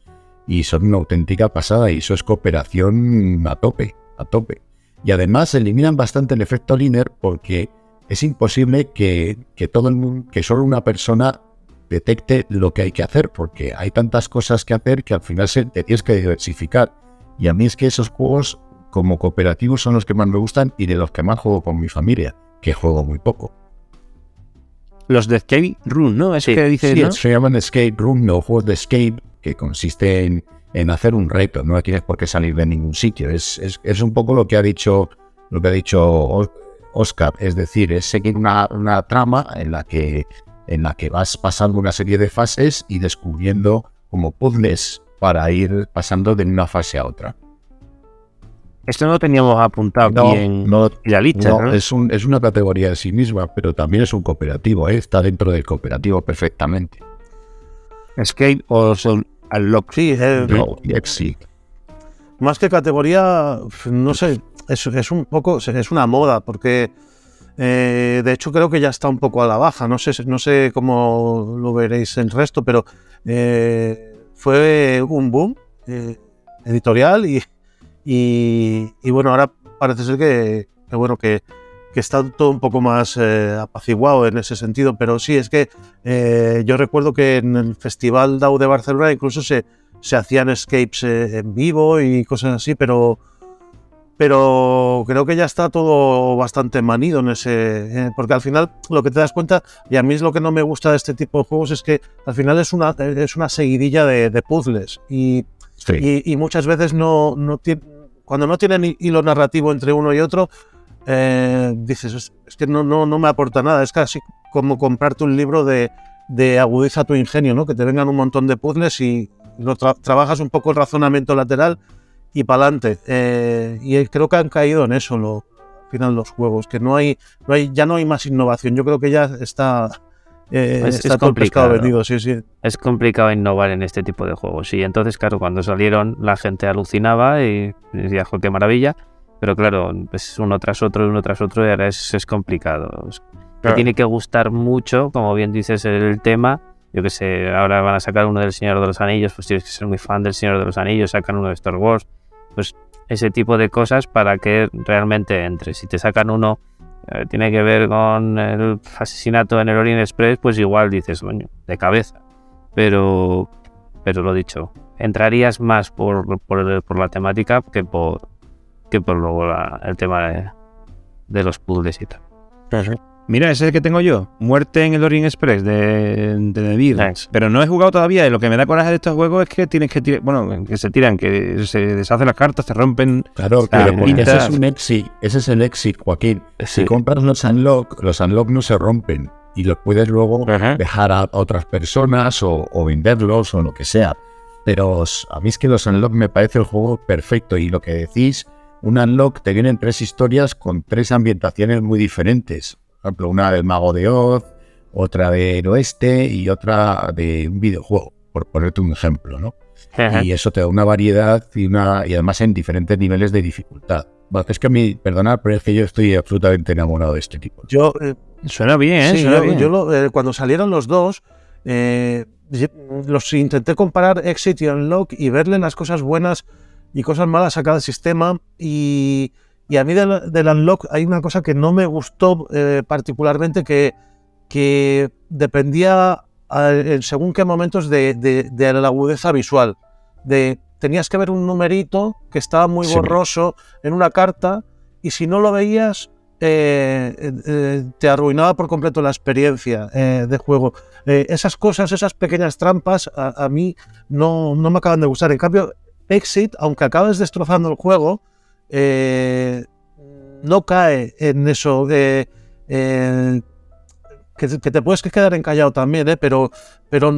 Y son una auténtica pasada y eso es cooperación a tope, a tope. Y además eliminan bastante el efecto Liner porque es imposible que, que todo el mundo, que solo una persona detecte lo que hay que hacer, porque hay tantas cosas que hacer que al final se, te tienes que diversificar. Y a mí es que esos juegos como cooperativos son los que más me gustan y de los que más juego con mi familia que juego muy poco. Los de Escape Room, ¿no? Es sí, que dices, sí, ¿no? se llaman Escape Room, no juegos de escape, que consiste en, en, hacer un reto, no tienes por qué salir de ningún sitio. Es, es, es, un poco lo que ha dicho, lo que ha dicho Oscar, es decir, es seguir una, una trama en la que en la que vas pasando una serie de fases y descubriendo como puzzles para ir pasando de una fase a otra. Esto no lo teníamos apuntado no, aquí en, no, en la lista. No, ¿no? Es, un, es, una categoría en sí misma, pero también es un cooperativo, ¿eh? está dentro del cooperativo perfectamente. Escape o son Unlock. Sí, eh, no, sí. Más que categoría, no sé, es, es, un poco, es una moda, porque eh, de hecho creo que ya está un poco a la baja. No sé, no sé cómo lo veréis el resto, pero eh, fue un boom eh, editorial y, y, y, bueno, ahora parece ser que, que bueno, que, que, está todo un poco más eh, apaciguado en ese sentido, pero sí, es que eh, yo recuerdo que en el Festival DAO de Barcelona incluso se, se hacían escapes eh, en vivo y cosas así, pero, pero creo que ya está todo bastante manido en ese, porque al final lo que te das cuenta, y a mí es lo que no me gusta de este tipo de juegos, es que al final es una, es una seguidilla de, de puzzles y, y, muchas veces no, no tiene cuando no tienen hilo narrativo entre uno y otro, eh, dices, es, que no, no, me aporta nada. Es casi como comprarte un libro de, de agudiza tu ingenio, ¿no? Que te vengan un montón de puzzles y trabajas un poco el razonamiento lateral y para adelante. Eh, y creo que han caído en eso al final los juegos, que no hay, ya no hay más innovación. Yo creo que ya está eh, es, está es complicado. vendido, sí, sí. Es complicado innovar en este tipo de juegos. Y entonces, claro, cuando salieron la gente alucinaba y decía, qué maravilla. Pero claro, pues uno tras otro, uno tras otro, y ahora es, es complicado. Es, claro. tiene que gustar mucho, como bien dices, el tema. Yo que sé, ahora van a sacar uno del Señor de los Anillos, pues tienes que ser muy fan del Señor de los Anillos, sacan uno de Star Wars. Pues ese tipo de cosas para que realmente entre. Si te sacan uno eh, tiene que ver con el asesinato en el Orient Express, pues igual dices, coño, de cabeza. Pero, pero lo dicho, entrarías más por, por, por la temática que por, que por luego el tema de, de, los puzzles y tal. Mira, ese es el que tengo yo. Muerte en el Orient Express de, de The Beatles. Pero no he jugado todavía y lo que me da coraje de estos juegos es que tienes que tirar, bueno, que se tiran, que se deshacen las cartas, se rompen. Claro, pero porque ese es un exit, ese es el exit, Joaquín. Sí. Si compras los unlock, los unlock no se rompen y los puedes luego dejar a otras personas o, o, venderlos o lo que sea. Pero a mí es que los unlock me parece el juego perfecto y lo que decís, un unlock te vienen tres historias con tres ambientaciones muy diferentes por ejemplo, una del Mago de Oz, otra del Oeste y otra de un videojuego, por ponerte un ejemplo, ¿no? Ajá. Y eso te da una variedad y, una, y además en diferentes niveles de dificultad. Bueno, es que a mí, perdonad, pero es que yo estoy absolutamente enamorado de este tipo. Yo, eh, suena bien, ¿eh? Sí, suena yo, bien. yo lo, eh, cuando salieron los dos, eh, los intenté comparar Exit y Unlock y verle las cosas buenas y cosas malas a cada sistema y y a mí del, del, Unlock hay una cosa que no me gustó eh, particularmente, que, que dependía a, en según qué momentos de, de, de, la agudeza visual. De, tenías que ver un numerito que estaba muy sí. borroso en una carta y si no lo veías eh, eh, te arruinaba por completo la experiencia eh, de juego. esas cosas, esas pequeñas trampas, a, a mí no, no, me acaban de gustar. En cambio, Exit, aunque acabes destrozando el juego, no cae en eso. que, que, te puedes quedar encallado también, pero, pero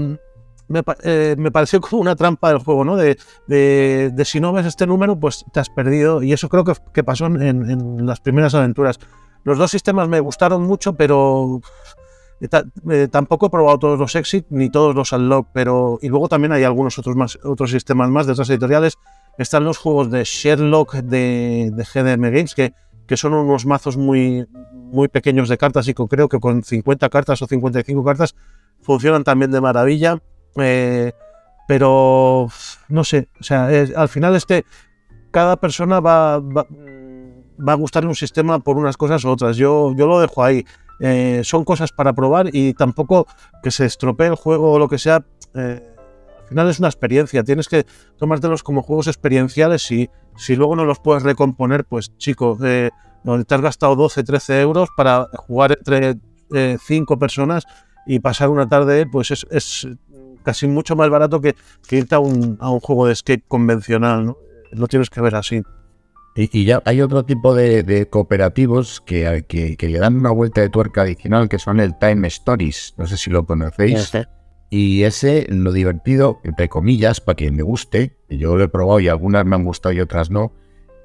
me, me, pareció como una trampa del juego, ¿no? De, de, de, si no ves este número, pues te has perdido. Y eso creo que, que pasó en, las primeras aventuras. Los dos sistemas me gustaron mucho, pero eh, tampoco he probado todos los Exit ni todos los Unlock. Pero, y luego también hay algunos otros, más, otros sistemas más de otras editoriales. Están los juegos de Sherlock de, GDM Games, que, que son unos mazos muy, muy pequeños de cartas y creo que con 50 cartas o 55 cartas funcionan también de maravilla. Eh, pero no sé, o sea, al final este, cada persona va, va, va, a gustarle un sistema por unas cosas u otras. Yo, yo lo dejo ahí. Eh, son cosas para probar y tampoco que se estropee el juego o lo que sea. Eh, final es una experiencia. Tienes que tomártelos como juegos experienciales y si luego no los puedes recomponer, pues chico, eh, te has gastado 12, 13 euros para jugar entre 5 personas y pasar una tarde, pues es, es casi mucho más barato que, que irte a un, a un, juego de escape convencional, ¿no? Lo tienes que ver así. Y, y ya hay otro tipo de, de cooperativos que, que, que, le dan una vuelta de tuerca adicional, que son el Time Stories. No sé si lo conocéis. Y ese, lo divertido, entre comillas, para quien me guste, yo lo he probado y algunas me han gustado y otras no,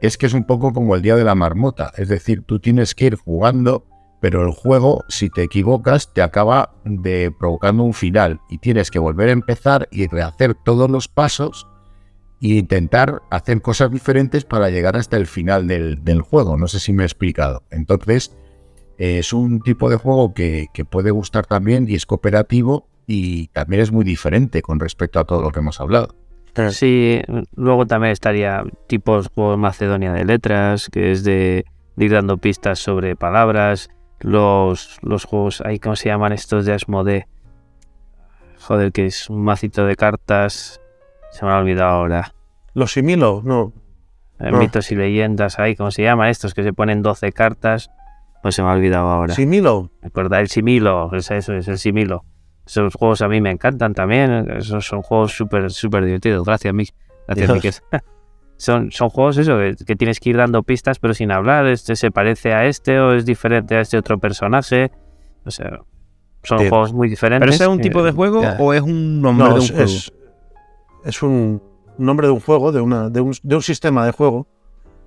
es que es un poco como el día de la marmota. Es decir, tú tienes que ir jugando pero el juego, si te equivocas, te acaba de provocando un final y tienes que volver a empezar y rehacer todos los pasos e intentar hacer cosas diferentes para llegar hasta el final del, juego. No sé si me he explicado. Entonces, es un tipo de juego que, que, puede gustar también y es cooperativo y también es muy diferente con respecto a todo lo que hemos hablado. Sí, luego también estaría tipos juegos Macedonia de letras, que es de, de ir dando pistas sobre palabras los, los juegos, ahí ¿cómo se llaman estos de Asmodee? Joder, que es un macito de cartas. Se me ha olvidado ahora. Los Similo, no. Eh, no. Mitos y leyendas, ahí, ¿cómo se llaman estos? Que se ponen 12 cartas. Pues se me ha olvidado ahora. Similo. Recuerda el Similo, es eso, es el Similo. Esos juegos a mí me encantan también. Esos son juegos súper, súper divertidos. Gracias, Mick. Gracias, Mick. [LAUGHS] son, son juegos eso, que, que, tienes que ir dando pistas pero sin hablar, este se parece a este o es diferente a este otro personaje. O sea, son juegos muy diferentes. ¿Pero ese es un tipo de juego yeah. o es un nombre no, de un es, juego? Es, es, un nombre de un juego, de, una, de, un, de un sistema de juego.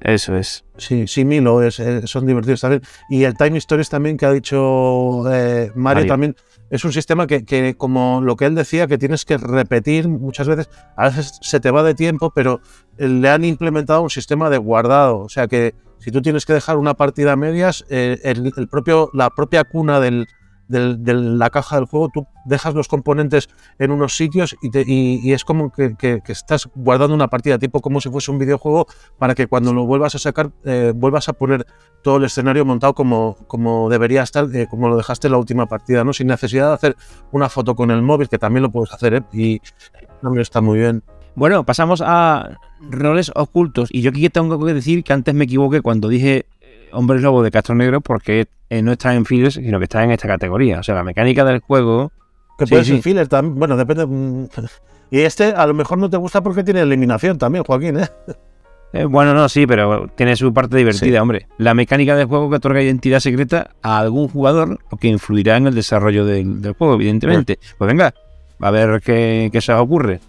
Eso es. Sí, sí, Milo, es, es, son divertidos también. Y el Time Stories también que ha dicho eh, Mario, Mario, también es un sistema que, que, como lo que él decía, que tienes que repetir muchas veces. A veces se te va de tiempo, pero le han implementado un sistema de guardado. O sea que si tú tienes que dejar una partida a medias, eh, el, el, propio, la propia cuna del, de la caja del juego, tú dejas los componentes en unos sitios y, es como que, estás guardando una partida, tipo como si fuese un videojuego, para que cuando lo vuelvas a sacar, eh, vuelvas a poner todo el escenario montado como, como debería estar, eh, como lo dejaste en la última partida, ¿no? sin necesidad de hacer una foto con el móvil, que también lo puedes hacer, ¿eh? y también está muy bien. Bueno, pasamos a roles ocultos. Y yo aquí tengo que decir que antes me equivoqué cuando dije Hombres Lobo de Castro Negro porque eh, no está en fillers, sino que está en esta categoría. O sea, la mecánica del juego. Que sí, puede ser filler también. Bueno, depende. mm, [LAUGHS] Y este a lo mejor no te gusta porque tiene eliminación también, Joaquín, ¿eh? Eh, bueno, no, sí, pero tiene su parte divertida, sí. hombre. La mecánica del juego que otorga identidad secreta a algún jugador, o que influirá en el desarrollo del, del juego, evidentemente. Sí. Pues venga, a ver qué, qué se os ocurre.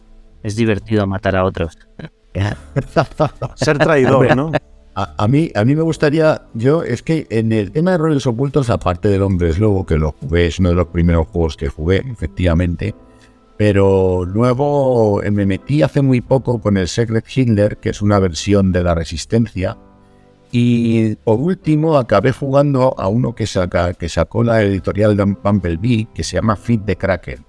Es divertido matar a otros. [LAUGHS] Ser traidor, ¿no? [LAUGHS] A, mí, a mí me gustaría, yo, es que en el tema de roles ocultos, aparte del Hombre Lobo, que lo jugué, es uno de los primeros juegos que jugué, efectivamente, pero luego me metí hace muy poco con el Secret Hitler, que es una versión de la Resistencia, y por último acabé jugando a uno que, saca, que sacó la editorial de Bumblebee, que se llama Fit the Kraken,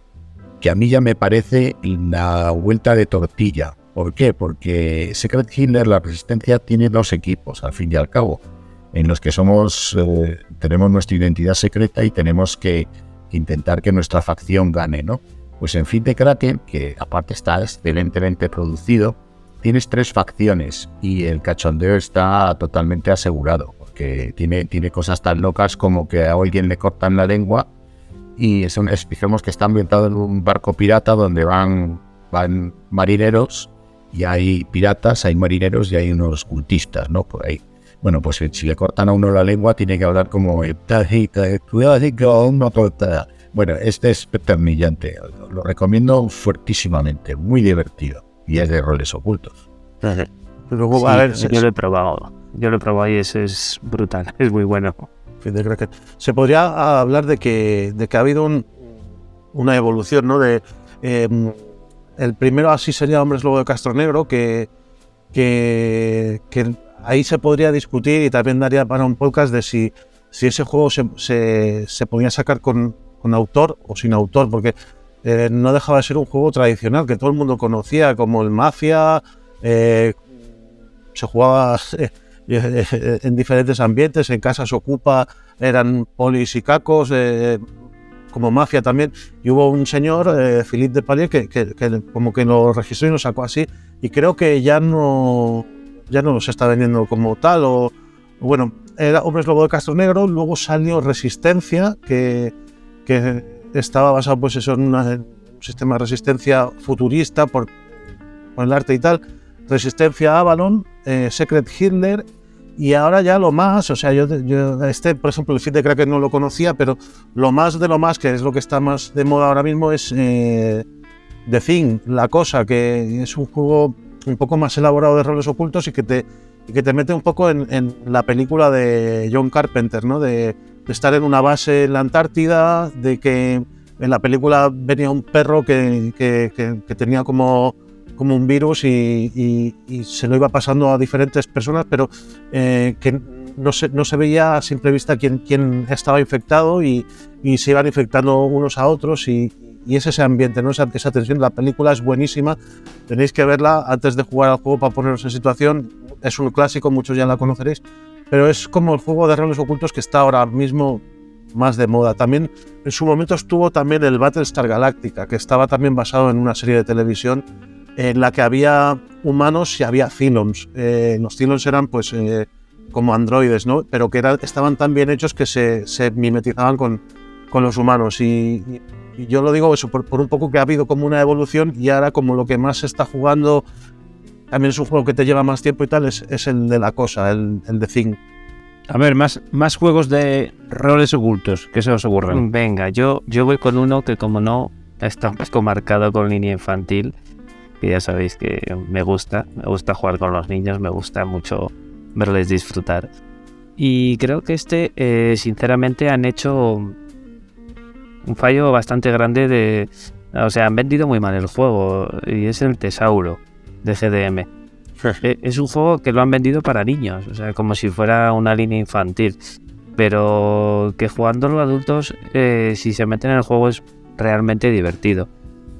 que a mí ya me parece la vuelta de tortilla, ¿Por qué? Porque Secret Hitler, la resistencia, tiene dos equipos, al fin y al cabo, en los que somos, eh, tenemos nuestra identidad secreta y tenemos que intentar que nuestra facción gane, ¿no? Pues en fin de Kraken, que aparte está excelentemente producido, tienes tres facciones y el cachondeo está totalmente asegurado, porque tiene, tiene cosas tan locas como que a alguien le cortan la lengua y es un, digamos que está ambientado en un barco pirata donde van, van marineros y hay piratas, hay marineros y hay unos cultistas, ¿no? Por ahí. Bueno, pues si- le cortan a uno la lengua tiene que hablar como cuidado así que uno corta". Bueno, este es pepernillante, lo recomiendo fuertísimamente, muy divertido y es de roles ocultos. Luego, Sí, a ver, yo se, lo he probado. Yo lo he probado y eso es brutal. [LAUGHS] Es muy bueno. Se podría hablar de que, de que ha habido un- una evolución, ¿no? De, eh, el primero así sería Hombres Lobo de Castro Negro, que, que, que ahí se podría discutir y también daría para un podcast de si, si ese juego se, se, podía sacar con, con autor o sin autor, porque eh, no dejaba de ser un juego tradicional que todo el mundo conocía, como el Mafia, eh, se jugaba [LAUGHS] en diferentes ambientes, en casas ocupa, eran polis y cacos, eh, como mafia también. Y hubo un señor, eh, Philippe de Palier, que, que- como que lo registró y lo sacó así. Y creo que ya no, ya no se está vendiendo como tal. O, bueno, era Hombres Lobo de Castro Negro, luego salió Resistencia, que, que estaba basado pues eso, en, un sistema de resistencia futurista por, por el arte y tal. Resistencia Avalon, eh, Secret Hitler y ahora ya lo más, o sea, yo, yo este, por ejemplo, el feed de Kraken no lo conocía, pero lo más de lo más, que es lo que está más de moda ahora mismo, es eh, The Thing, La Cosa, que es un juego un poco más elaborado de roles ocultos y que te, y que te mete un poco en, la película de John Carpenter, ¿no? De, estar en una base en la Antártida, de que en la película venía un perro que- que tenía como como un virus y, y- y se lo iba pasando a diferentes personas, pero eh, que no se, no se veía a simple vista quién, quién estaba infectado y, y se iban infectando unos a otros y, es ese ambiente, ¿no? esa, esa tensión. La película es buenísima, tenéis que verla antes de jugar al juego para poneros en situación. Es un clásico, muchos ya la conoceréis, pero es como el juego de roles ocultos que está ahora mismo más de moda. También en su momento estuvo también el Battlestar Galactica, que estaba también basado en una serie de televisión en la que había humanos y había Cylons. Eh, los Cylons eran pues eh, como androides, ¿no? Pero que era- estaban tan bien hechos que se, se mimetizaban con, con los humanos. Y, yo lo digo eso por, por un poco que ha habido como una evolución y ahora como lo que más se está jugando, también es un juego que te lleva más tiempo y tal, es, es el de la cosa, el, el de Thing. A ver, más, más juegos de roles ocultos. ¿Qué se os ocurren? Venga, yo, yo voy con uno que como no está un poco marcado con línea infantil, que ya sabéis que me gusta, me gusta jugar con los niños, me gusta mucho verles disfrutar. Y creo que este, eh, sinceramente, han hecho un fallo bastante grande de... O sea, han vendido muy mal el juego y es el Tesauro de GDM. [LAUGHS] Eh, Es un juego que lo han vendido para niños, o sea, como si fuera una línea infantil. Pero que jugándolo adultos, eh, si se meten en el juego, es realmente divertido.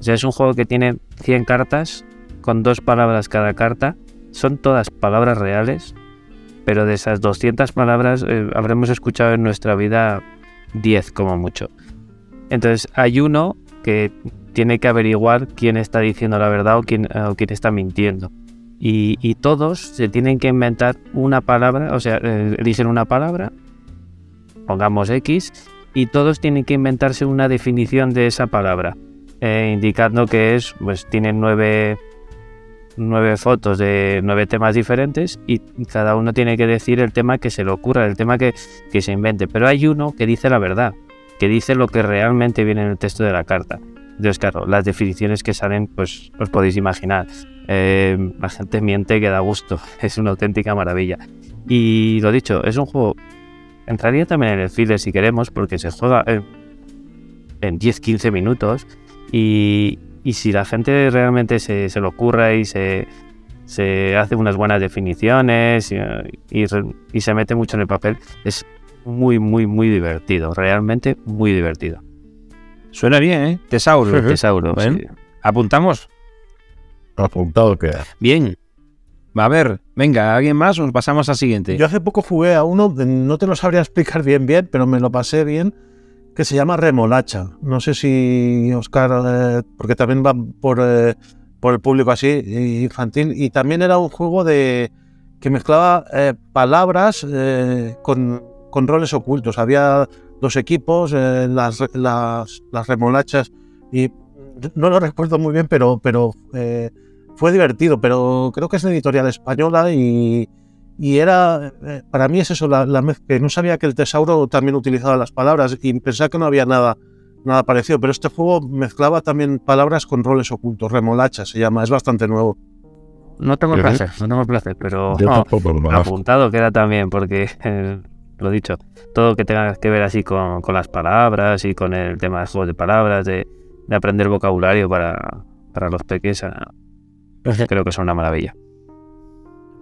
O sea, es un juego que tiene 100 cartas, con dos palabras cada carta. Son todas palabras reales, pero de esas 200 palabras eh, habremos escuchado en nuestra vida 10 como mucho. Entonces hay uno que tiene que averiguar quién está diciendo la verdad o quién, o quién está mintiendo. Y, y todos se tienen que inventar una palabra, o sea, eh, dicen una palabra, pongamos X, y todos tienen que inventarse una definición de esa palabra, eh, indicando que es, pues tienen nueve, nueve fotos de nueve temas diferentes y cada uno tiene que decir el tema que se le ocurra, el tema que, que se invente. Pero hay uno que dice la verdad, que dice lo que realmente viene en el texto de la carta. Entonces, claro, las definiciones que salen, pues os podéis imaginar. Eh, la gente miente que da gusto, [LAUGHS] es una auténtica maravilla. Y lo dicho, es un juego, entraría también en el filler si queremos, porque se juega en, en 10-15 minutos. Y, y si la gente realmente se, se lo ocurra y se, se hace unas buenas definiciones y, y re- y se mete mucho en el papel, es muy, muy, muy divertido. Realmente muy divertido. Suena bien, ¿eh? Tesauro. Tesauro, Bueno. sí. Apuntamos. Apuntado queda. Bien. A ver, venga, ¿alguien más? Nos pasamos al siguiente. Yo hace poco jugué a uno, de- no te lo sabría explicar bien bien, pero me lo pasé bien, que se llama Remolacha. No sé si Oscar, eh, porque también va por, eh, por el público así infantil. Y también era un juego de que mezclaba eh, palabras con, con, roles ocultos. Había dos equipos, las, las, remolachas, y no lo recuerdo muy bien, pero, pero fue divertido. Pero creo que es editorial española y, y era, para mí es eso, la, la que no sabía que el tesauro también utilizaba las palabras y pensaba que no había nada nada parecido, pero este juego mezclaba también palabras con roles ocultos, remolacha se llama, es bastante nuevo. No tengo el placer, no tengo el placer, pero no, [LAUGHS] apuntado queda también, porque eh, [LAUGHS] lo dicho, todo que tenga que ver así con, con, las palabras y con el tema de juegos de palabras, de, de aprender vocabulario para, para los peques, ah, creo que es una maravilla.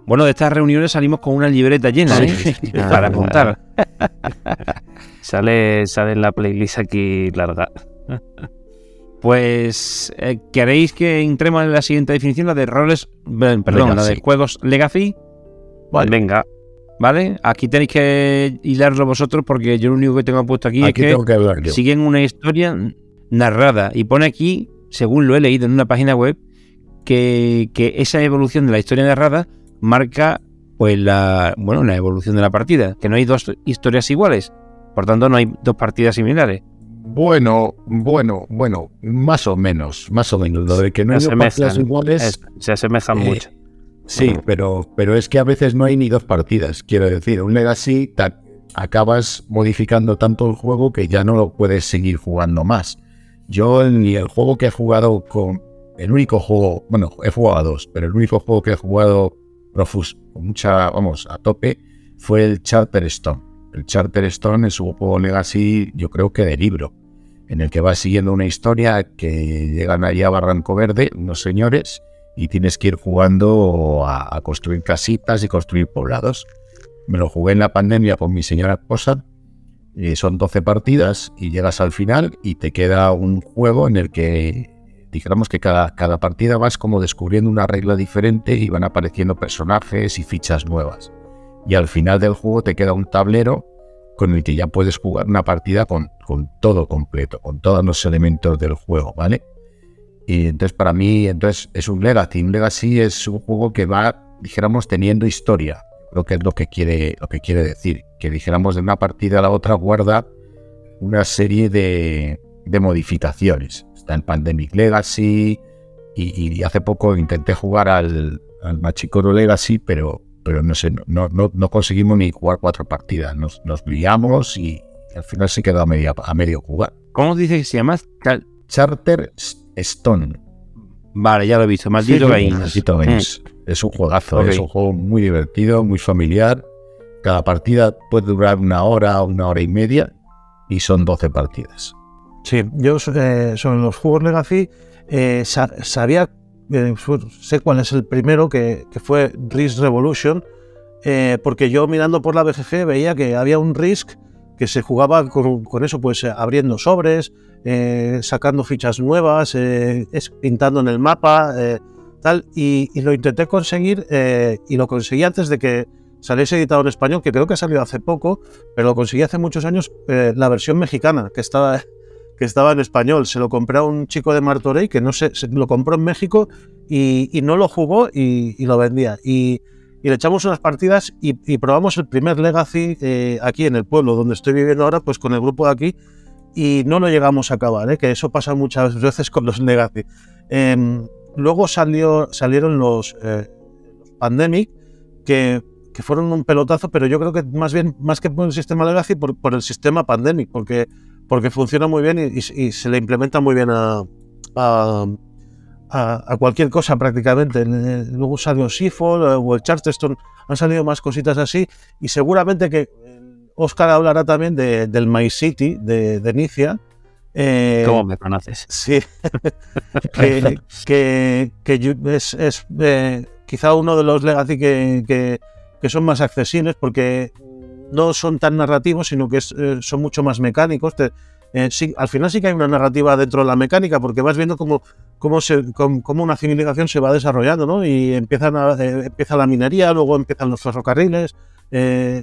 Bueno, de estas reuniones salimos con una libreta llena ¿eh? [LAUGHS] [LAUGHS] para apuntar. [LAUGHS] sale, sale en la playlist aquí larga. Pues, eh, ¿queréis que entremos en la siguiente definición, la de roles, perdón, la de juegos Legacy? Vale. Venga. ¿Vale? Aquí tenéis que hilarlo vosotros porque yo lo único que tengo puesto aquí, es que, siguen una historia narrada y pone aquí, según lo he leído en una página web, que, que esa evolución de la historia narrada marca pues la bueno la evolución de la partida, que no hay dos historias iguales, por tanto no hay dos partidas similares. Bueno, bueno, bueno, más o menos, más o menos. Lo de que no hay dos partidas iguales. se asemejan eh, mucho. Sí, pero, pero es que a veces no hay ni dos partidas. Quiero decir, un Legacy acabas modificando tanto el juego que ya no lo puedes seguir jugando más. Yo ni el juego que he jugado con. El único juego. Bueno, he jugado a dos, pero el único juego que he jugado Profus, con mucha, vamos, a tope, fue el Charterstone. El Charterstone es un juego legacy, yo creo que de libro, en el que vas siguiendo una historia que llegan allá a Barranco Verde, unos señores, y tienes que ir jugando a, construir casitas y construir poblados. Me lo jugué en la pandemia con mi señora esposa. y son 12 partidas y llegas al final y te queda un juego en el que dijéramos que cada, cada partida vas como descubriendo una regla diferente y van apareciendo personajes y fichas nuevas. Y al final del juego te queda un tablero con el que ya puedes jugar una partida con, con todo completo, con todos los elementos del juego, ¿vale? Y entonces para mí entonces es un Legacy. Un Legacy es un juego que va, dijéramos, teniendo historia. Creo que es lo que quiere, lo que quiere decir. Que dijéramos de una partida a la otra guarda una serie de, de modificaciones está en Pandemic Legacy y, hace poco intenté jugar al, al Machicoro Legacy, pero, pero no sé, no, no, no conseguimos ni jugar cuatro partidas. Nos, nos liamos y al final se quedó a, media, a medio jugar. ¿Cómo dice que se llama? Charter Stone. Vale, ya lo he visto. Maldito mm. Es un juegazo, es un juego muy divertido, muy familiar. Cada partida puede durar una hora, una hora y media y son 12 partidas. Sí, yo eh, sobre los juegos Legacy eh, sabía, eh, sé cuál es el primero, que, fue Risk Revolution, porque yo mirando por la BGG veía que había un Risk que se jugaba con, eso, pues abriendo sobres, sacando fichas nuevas, pintando en el mapa, tal, y, y, lo intenté conseguir y lo conseguí antes de que saliese editado en español, que creo que ha salido hace poco, pero lo conseguí hace muchos años, la versión mexicana, que estaba que estaba en español. Se lo compré a un chico de Martorey que no sé, se lo compró en México y, no lo jugó y, lo vendía. Y, le echamos unas partidas y, probamos el primer Legacy eh, aquí en el pueblo donde estoy viviendo ahora, pues con el grupo de aquí y no lo llegamos a acabar, ¿eh? que eso pasa muchas [LAUGHS] veces con los Legacy. Em, luego salió, salieron los, eh, Pandemic, que, que, fueron un pelotazo, pero yo creo que más bien, más que por el sistema Legacy, por, por el sistema Pandemic, porque porque funciona muy bien y, se le implementa muy bien a, a, cualquier cosa prácticamente. Luego salió Seafall eh, o el Charterstone, han salido más cositas así y seguramente que Oscar hablará también del My City de, de Nicia. Eh, ¿Cómo me conoces? Sí, [LAUGHS] que, que, es, es eh, quizá uno de los Legacy que, que, son más accesibles porque no son tan narrativos, sino que eh, son mucho más mecánicos. Eh, al final sí que hay una narrativa dentro de la mecánica, porque vas viendo cómo, cómo, se, una civilización se va desarrollando, ¿no? Y empiezan eh, empieza la minería, luego empiezan los ferrocarriles,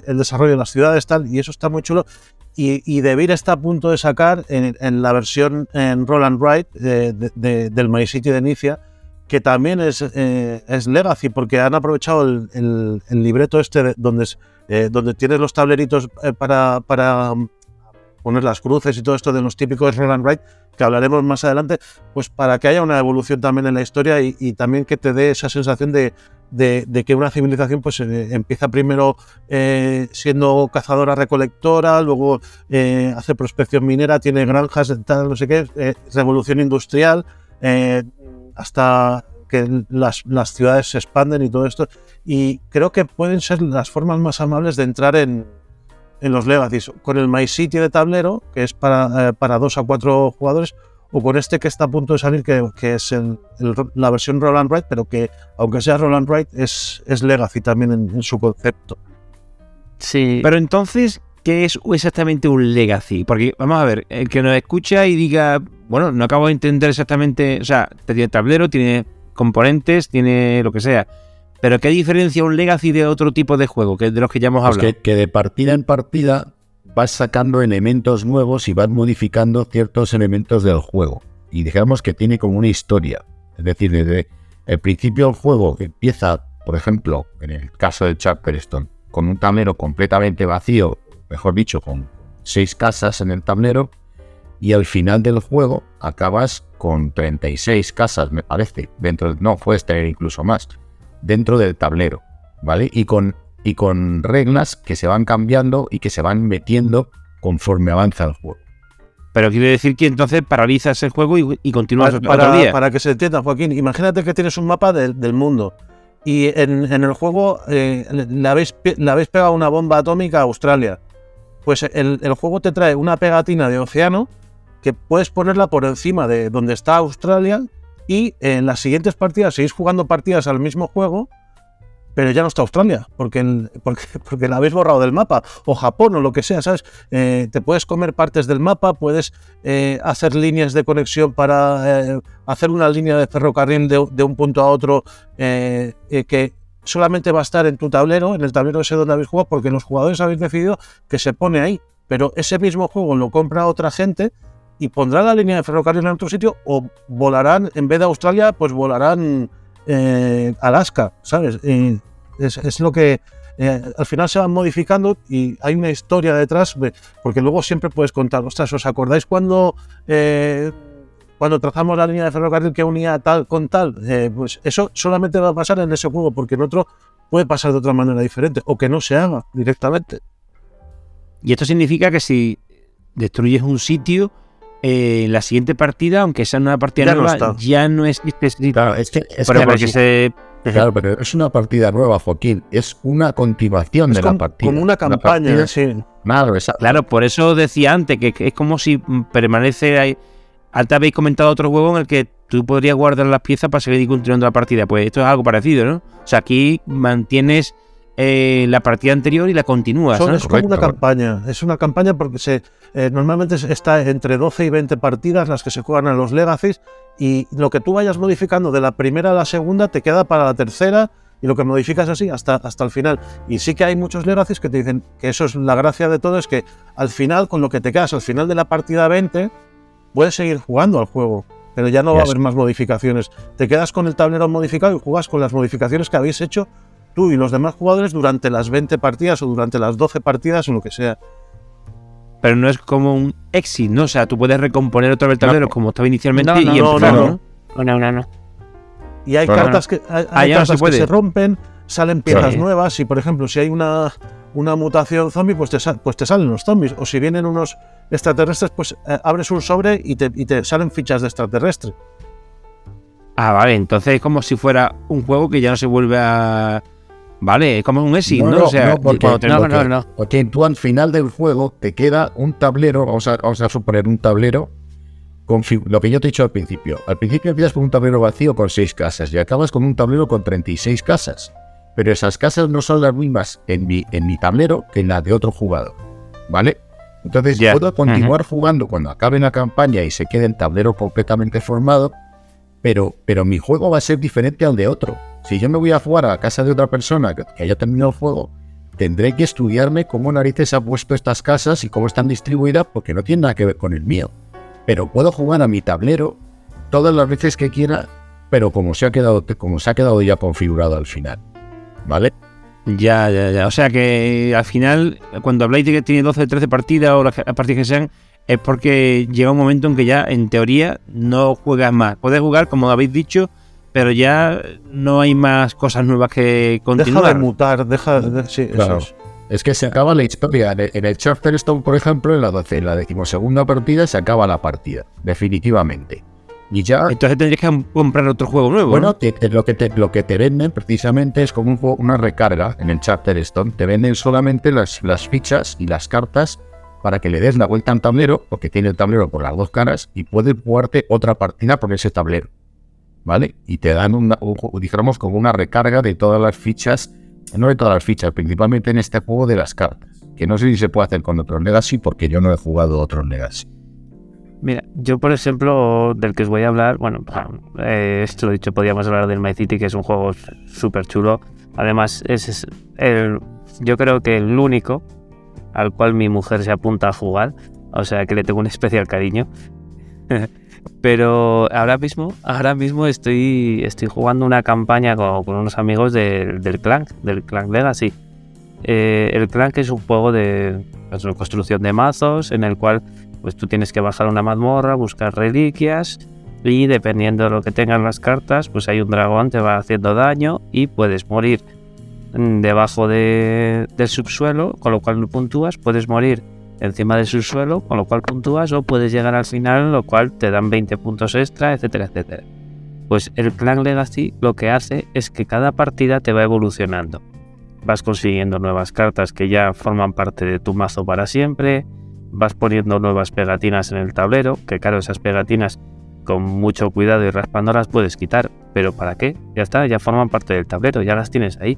el desarrollo de las ciudades, tal, y eso está muy chulo. Y, y está a punto de sacar en, la versión en Roll and del My City de Inicia, que también es, Legacy, porque han aprovechado el, el- libreto este de- donde, es- eh, donde tienes los tableritos eh, para, para mm, poner las cruces y todo esto de los típicos roll and write, que hablaremos más adelante, pues para que haya una evolución también en la historia y, también que te dé esa sensación de, de- que una civilización pues eh, empieza primero siendo cazadora recolectora, luego hace prospección minera, tiene granjas, tal, no sé qué, revolución industrial, hasta que las, las ciudades se expanden y todo esto. Y creo que pueden ser las formas más amables de entrar en, en los Legacies. Con el My City de tablero, que es para, eh, para dos a cuatro jugadores, o con este que está a punto de salir, que, que es el- el- la versión Roll and Write, pero que aunque sea Roll and Write, es, es Legacy también en, en su concepto. Sí, Pero entonces, ¿qué es exactamente un legacy? Porque, vamos a ver, el que nos escucha y diga, bueno, no acabo de entender exactamente, o sea, tiene tablero, tiene componentes, tiene lo que sea. Pero ¿qué diferencia un legacy de otro tipo de juego, que de los que ya hemos Pues hablado? que, que de partida en partida vas sacando elementos nuevos y vas modificando ciertos elementos del juego. Y digamos que tiene como una historia. Es decir, desde el principio del juego que empieza, por ejemplo, en el caso de Charterstone, con un tablero completamente vacío, mejor dicho, con seis casas en el tablero, y al final del juego acabas con 36 casas, me parece, dentro, no, puedes tener incluso más, dentro del tablero, ¿vale? Y con, y con reglas que se van cambiando y que se van metiendo conforme avanza el juego. Pero quiere decir que entonces paralizas el juego y, y continúas Para, otro para- día. para que se entienda, Joaquín, imagínate que tienes un mapa del- del mundo y en, en el juego eh, le, le habéis, le habéis pegado una bomba atómica a Australia. Pues el, el juego te trae una pegatina de océano que puedes ponerla por encima de donde está Australia y en las siguientes partidas seguís jugando partidas al mismo juego, pero ya no está Australia, porque, porque, [LAUGHS] porque la habéis borrado del mapa, o Japón o lo que sea, ¿sabes? Eh, te puedes comer partes del mapa, puedes eh, hacer líneas de conexión para eh, hacer una línea de ferrocarril de, de un punto a otro que solamente va a estar en tu tablero, en el tablero ese donde habéis jugado, porque los jugadores habéis decidido que se pone ahí. Pero ese mismo juego lo compra otra gente y pondrá la línea de ferrocarril en otro sitio o volarán, en vez de Australia, pues volarán eh, Alaska, ¿sabes? Eh, es, lo que eh, al final se van modificando y hay una historia detrás, de- porque luego siempre puedes contar, ostras, ¿os acordáis cuando, eh, cuando trazamos la línea de ferrocarril que unía tal con tal? Eh, pues eso solamente va a pasar en ese juego, porque en otro puede pasar de otra manera diferente, o que no se haga directamente. Y esto significa que si destruyes un sitio, eh, en la siguiente partida, aunque sea una partida Ya nueva, ya no existe sitio. Claro, es que, es Pero que- porque se... claro, pero es una partida nueva, Joaquín. Es una continuación Es de como, la partida. como una campaña, partida- sí. Claro, exacto. Claro, por eso decía antes que que es como si mm, permanece ahí. Antes habéis comentado otro juego en el que tú podrías guardar las piezas para seguir continuando la partida. Pues esto es algo parecido, ¿no? O sea, aquí mantienes eh, la partida anterior y la continúas, Son- ¿no? es como una campaña, es una campaña porque se eh, normalmente está entre 12 y 20 partidas las que se juegan a los Legacies y lo que tú vayas modificando de la primera a la segunda te queda para la tercera y lo que modificas así hasta, hasta el final. Y sí que hay muchos Legacies que te dicen que eso es la gracia de todo, es que al final, con lo que te quedas al final de la partida 20, puedes seguir jugando al juego. Pero ya no va a haber más modificaciones. Te quedas con el tablero modificado y juegas con las modificaciones que habéis hecho tú y los demás jugadores durante las 20 partidas o durante las 12 partidas o lo que sea. Pero no es como un exit, ¿no? O sea, tú puedes recomponer otra vez el tablero como estaba inicialmente No, no, y no, empezar, no, ¿no? no. No, no, no, no. Y hay cartas, que, hay, Ah, hay cartas se puede. que se rompen, salen piezas nuevas y, por ejemplo, si hay una, una mutación zombie, pues te, pues te salen los zombies. O si vienen unos extraterrestres, pues eh, abres un sobre y te, y te salen fichas de extraterrestre. Ah, vale, entonces es como si fuera un juego que ya no se vuelve a... Vale, es como un exit, ¿no? o sea, porque, cuando no, no, no. porque tú al final del juego te queda un tablero, vamos a, vamos a suponer un tablero con lo que yo te he dicho al principio. Al principio empiezas con un tablero vacío con seis casas y acabas con un tablero con 36 casas. Pero esas casas no son las mismas en mi, en mi tablero que en la de otro jugador. ¿Vale? Entonces puedo continuar jugando cuando acabe la campaña y se quede el tablero completamente formado, pero, pero mi juego va a ser diferente al de otro. Si yo me voy a jugar a la casa de otra persona que, haya terminado el juego, tendré que estudiarme cómo narices ha puesto estas casas y cómo están distribuidas porque no tiene nada que ver con el mío. Pero puedo jugar a mi tablero todas las veces que quiera pero como se ha quedado, como se ha quedado ya configurado al final. ¿Vale? Ya, ya, ya. O sea que al final, cuando habláis de que tiene 12, 13 partidas o las partidas que sean, es porque llega un momento en que ya, en teoría, no juegas más. Puedes jugar, como habéis dicho, pero ya no hay más cosas nuevas que continuar. Deja de mutar, deja de... Sí, Claro. eso es. Es que se acaba la historia. En el- Charterstone, por ejemplo, en la, en la decimosegunda partida se acaba la partida, definitivamente. Y ya Entonces tendrías que comprar otro juego nuevo. Bueno, ¿no? te- te- lo, que te, lo que te venden precisamente es como un juego- una recarga en el Charterstone. Te venden solamente las, las fichas y las cartas para que le des la vuelta al tablero, porque tiene el tablero por las dos caras, y puedes jugarte otra partida por ese tablero. ¿Vale? Y te dan una, digamos, como una recarga de todas las fichas, no de todas las fichas, principalmente en este juego de las cartas. Que no sé si se puede hacer con otros Legacy, porque yo no he jugado otros Legacy. Mira, yo por ejemplo, del que os voy a hablar, bueno, eh, esto lo dicho, podíamos hablar del My City, que es un juego súper chulo. Además, es, es el, yo creo que el único al cual mi mujer se apunta a jugar, o sea que le tengo un especial cariño. [LAUGHS] Pero ahora mismo, ahora mismo estoy, estoy jugando una campaña con, unos amigos del Clank, del Clank Legacy. Eh, el Clank es un juego de pues, de construcción de mazos en el cual pues tú tienes que bajar una mazmorra, buscar reliquias y dependiendo de lo que tengan las cartas, pues hay un dragón, te va haciendo daño y puedes morir mm, debajo de- del subsuelo, con lo cual no puntúas, puedes morir encima del subsuelo, con lo cual puntúas, o puedes llegar al final, lo cual te dan 20 puntos extra, etcétera, etcétera. Pues el Clan Legacy lo que hace es que cada partida te va evolucionando. Vas consiguiendo nuevas cartas que ya forman parte de tu mazo para siempre, vas poniendo nuevas pegatinas en el tablero, que claro, esas pegatinas con mucho cuidado y raspándolas puedes quitar, pero ¿para qué? Ya está, ya forman parte del tablero, ya las tienes ahí.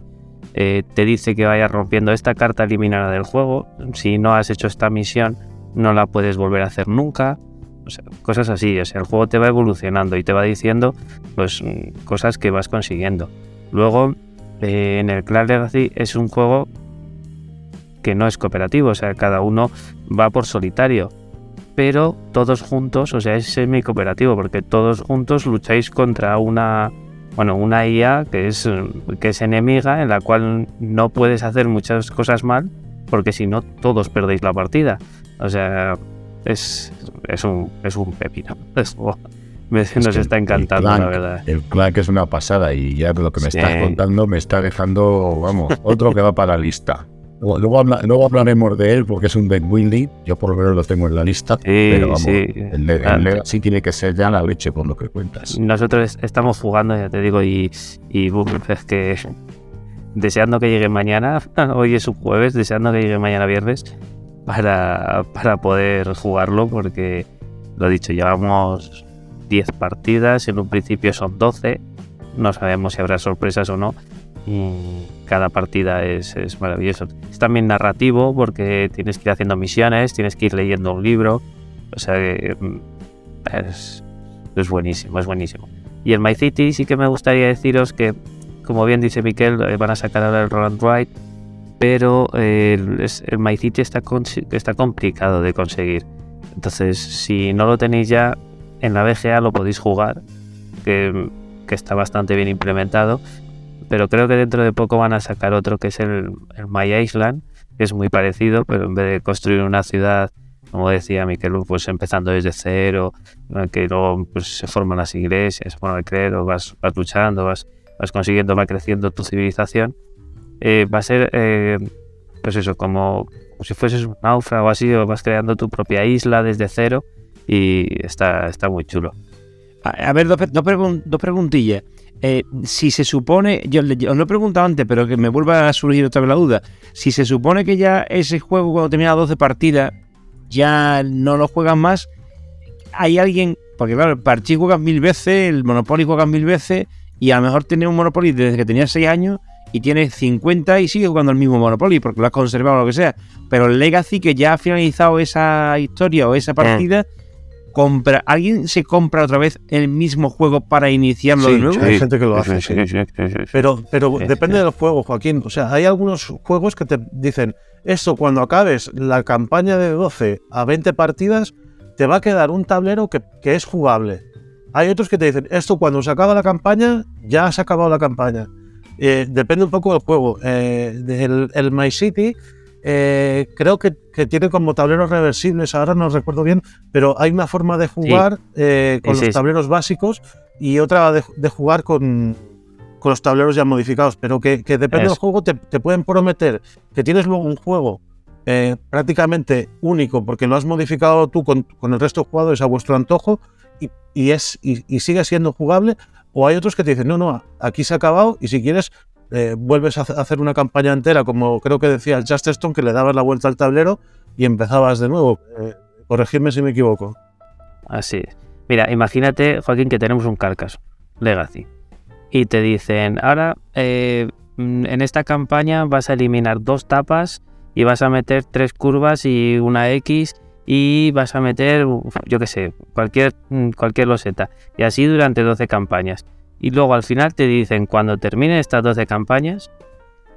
Eh, te dice que vayas rompiendo esta carta eliminada del juego, si no has hecho esta misión no la puedes volver a hacer nunca, o sea, cosas así, o sea, el juego te va evolucionando y te va diciendo pues mm, cosas que vas consiguiendo. Luego, eh, en el Clan Legacy es un juego que no es cooperativo, o sea, cada uno va por solitario, pero todos juntos, o sea, es semi cooperativo, porque todos juntos lucháis contra una, bueno, una IA que es, que es enemiga, en la cual no puedes hacer muchas cosas mal, porque si no, todos perdéis la partida. O sea, es, es, un, es un pepino. [LAUGHS] Es- oh, me- Es nos está el encantando, Clank- la verdad. El Clank es una pasada y ya lo que me Sí. estás contando me está dejando, vamos, otro que va para la lista. Luego, luego habla- luego hablaremos de él porque es un deck building. Yo por lo menos lo tengo en la lista. pero vamos, sí. el, Ah, el Legacy tiene que ser ya la leche por lo que cuentas. Nosotros estamos jugando, ya te digo, y, y es que deseando que llegue mañana, [LAUGHS] hoy es un jueves, deseando que llegue mañana viernes para, para poder jugarlo, porque lo dicho, llevamos 10 partidas, en un principio son 12, no sabemos si habrá sorpresas o no. Cada partida es, maravilloso. Es también narrativo porque tienes que ir haciendo misiones, tienes que ir leyendo un libro. O sea, mm, es, es buenísimo, es buenísimo. Y el My City sí que me gustaría deciros que, como bien dice Miquel, eh, van a sacar ahora el Roland Ride, pero eh, el, el My City está, está complicado de conseguir. Entonces, si no lo tenéis ya, en la BGA lo podéis jugar, que está bastante bien implementado, pero creo que dentro de poco van a sacar otro que es el, el My Island, que es muy parecido, pero en vez de construir una ciudad, como decía Miquel, pues empezando desde cero, que luego pues, se forman las iglesias, bueno, el clero, vas, vas luchando, vas, consiguiendo, va creciendo tu civilización, eh, va a ser, eh, pues eso, como, si fueses un náufrago así, o vas creando tu propia isla desde cero y está, está muy chulo. A, ver, dos, dos pregun- dos preguntillas. Eh, si se supone, yo, os lo he preguntado antes, pero que me vuelva a surgir otra vez la duda. Si se supone que ya ese juego, cuando termina 12 partidas, ya no lo juegan más, hay alguien, porque claro, el Parchís juegas mil veces, el Monopoly juegas mil veces, y a lo mejor tienes un Monopoly desde que tenías 6 años y tienes 50 y sigues jugando el mismo Monopoly porque lo has conservado o lo que sea. Pero el Legacy, que ya ha finalizado esa historia o esa partida, compra, ¿alguien se compra otra vez el mismo juego para iniciarlo Sí, de nuevo? Hay gente que lo hace, sí. sí, sí, sí, sí. Pero, pero Sí, depende sí. del juego, Joaquín. O sea, hay algunos juegos que te dicen, esto cuando acabes la campaña de 12 a 20 partidas, te va a quedar un tablero que, que es jugable. Hay otros que te dicen, esto cuando se acaba la campaña, ya se ha acabado la campaña. Eh, depende un poco del juego. Eh, el, el My City eh, creo que, que, tiene como tableros reversibles, ahora no recuerdo bien, pero hay una forma de jugar sí. con los tableros básicos y otra de, de jugar con, con, los tableros ya modificados, pero que, que depende del juego, te, te, pueden prometer que tienes luego un juego eh, prácticamente único porque lo has modificado tú con, con, el resto de jugadores a vuestro antojo y, y es, y, y sigue siendo jugable, o hay otros que te dicen, no, no, aquí se ha acabado y si quieres eh, vuelves a hacer una campaña entera, como creo que decía el Justerstone, que le dabas la vuelta al tablero y empezabas de nuevo. Eh, corregidme si me equivoco. Así. Mira, imagínate, Joaquín, que tenemos un Carcass Legacy y te dicen, ahora eh, en esta campaña vas a eliminar dos tapas y vas a meter tres curvas y una X y vas a meter, yo qué sé, cualquier, cualquier loseta. Y así durante 12 campañas y luego al final te dicen, cuando terminen estas 12 campañas,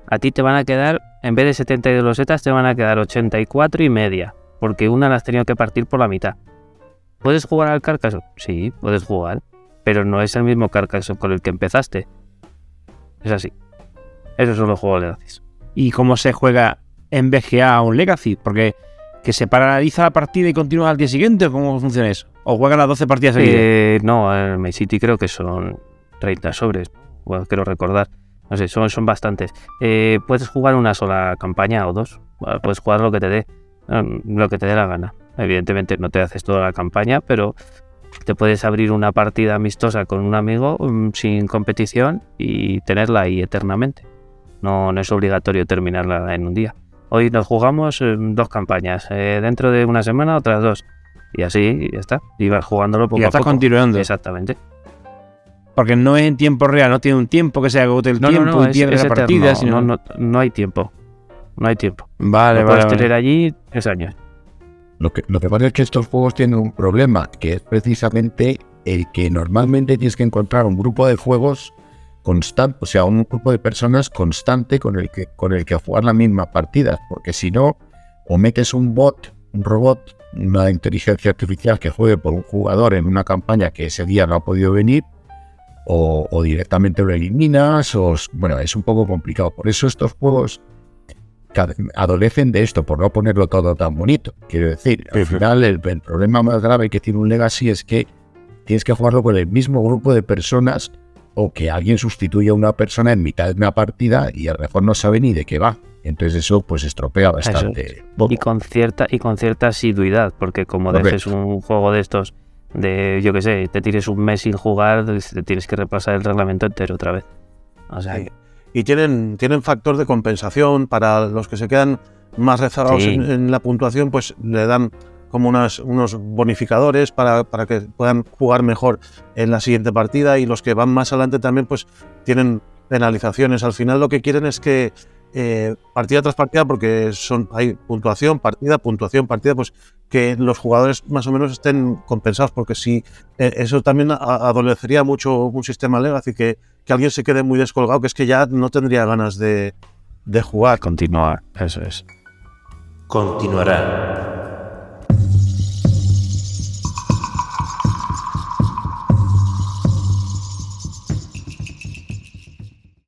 a ti te van a quedar, en vez de 72 losetas, te van a quedar 84 y media, porque una la has tenido que partir por la mitad. ¿Puedes jugar al Carcassonne? Sí, puedes jugar, pero no es el mismo Carcassonne con el que empezaste. Es así. Esos son los juegos Legacy. ¿Y cómo se juega en BGA un Legacy? Porque que se paraliza la partida y continúa al día siguiente, ¿cómo funciona eso? ¿O juegan las 12 partidas seguidas? Eh, no, en My City creo que son 30 sobres, bueno, quiero recordar. No sé, son, son bastantes. Eh, puedes jugar una sola campaña o dos. Puedes jugar lo que te dé, lo que te dé la gana. Evidentemente no te haces toda la campaña, pero te puedes abrir una partida amistosa con un amigo um, sin competición y tenerla ahí eternamente. No, no es obligatorio terminarla en un día. Hoy nos jugamos um, dos campañas, eh, dentro de una semana otras dos. Y así, y ya está. Y vas jugándolo poco y ya a estás poco. continuando. Exactamente. Porque no es en tiempo real, no tiene un tiempo que se agote el no, tiempo no, no, y pierde la partida. No, sino... no, no, hay tiempo. No hay tiempo. Vale, Lo vale. puedes vale. tener allí tres años. Lo que, lo que pasa es que estos juegos tienen un problema, que es precisamente el que normalmente tienes que encontrar un grupo de juegos constante, o sea, un grupo de personas constante con el que, con el que jugar la misma partida, porque si no, o metes un bot, un robot, una inteligencia artificial que juegue por un jugador en una campaña que ese día no ha podido venir, o, o directamente lo eliminas, o bueno, es un poco complicado. Por eso estos juegos adolecen de esto, por no ponerlo todo tan bonito. Quiero decir, al final el, el, problema más grave que tiene un Legacy es que tienes que jugarlo con el mismo grupo de personas o que alguien sustituya a una persona en mitad de una partida y a lo mejor no sabe ni de qué va. Entonces eso pues estropea bastante. Y con cierta y con cierta asiduidad, porque como Correcto. dejes un juego de estos de yo que sé, te tires un mes sin jugar, te tienes que repasar el reglamento entero otra vez. O sea, sí y tienen, tienen factor de compensación para los que se quedan más rezagados sí. en, en, la puntuación, pues le dan como unas, unos bonificadores para, para, que puedan jugar mejor en la siguiente partida y los que van más adelante también pues tienen penalizaciones. Al final lo que quieren es que eh, partida tras partida, porque son hay puntuación, partida, puntuación, partida, pues que los jugadores más o menos estén compensados, porque si eh, eso también adolecería mucho un sistema Legacy, que, que alguien se quede muy descolgado, que es que ya no tendría ganas de, de jugar. Continuar, eso es. Continuará.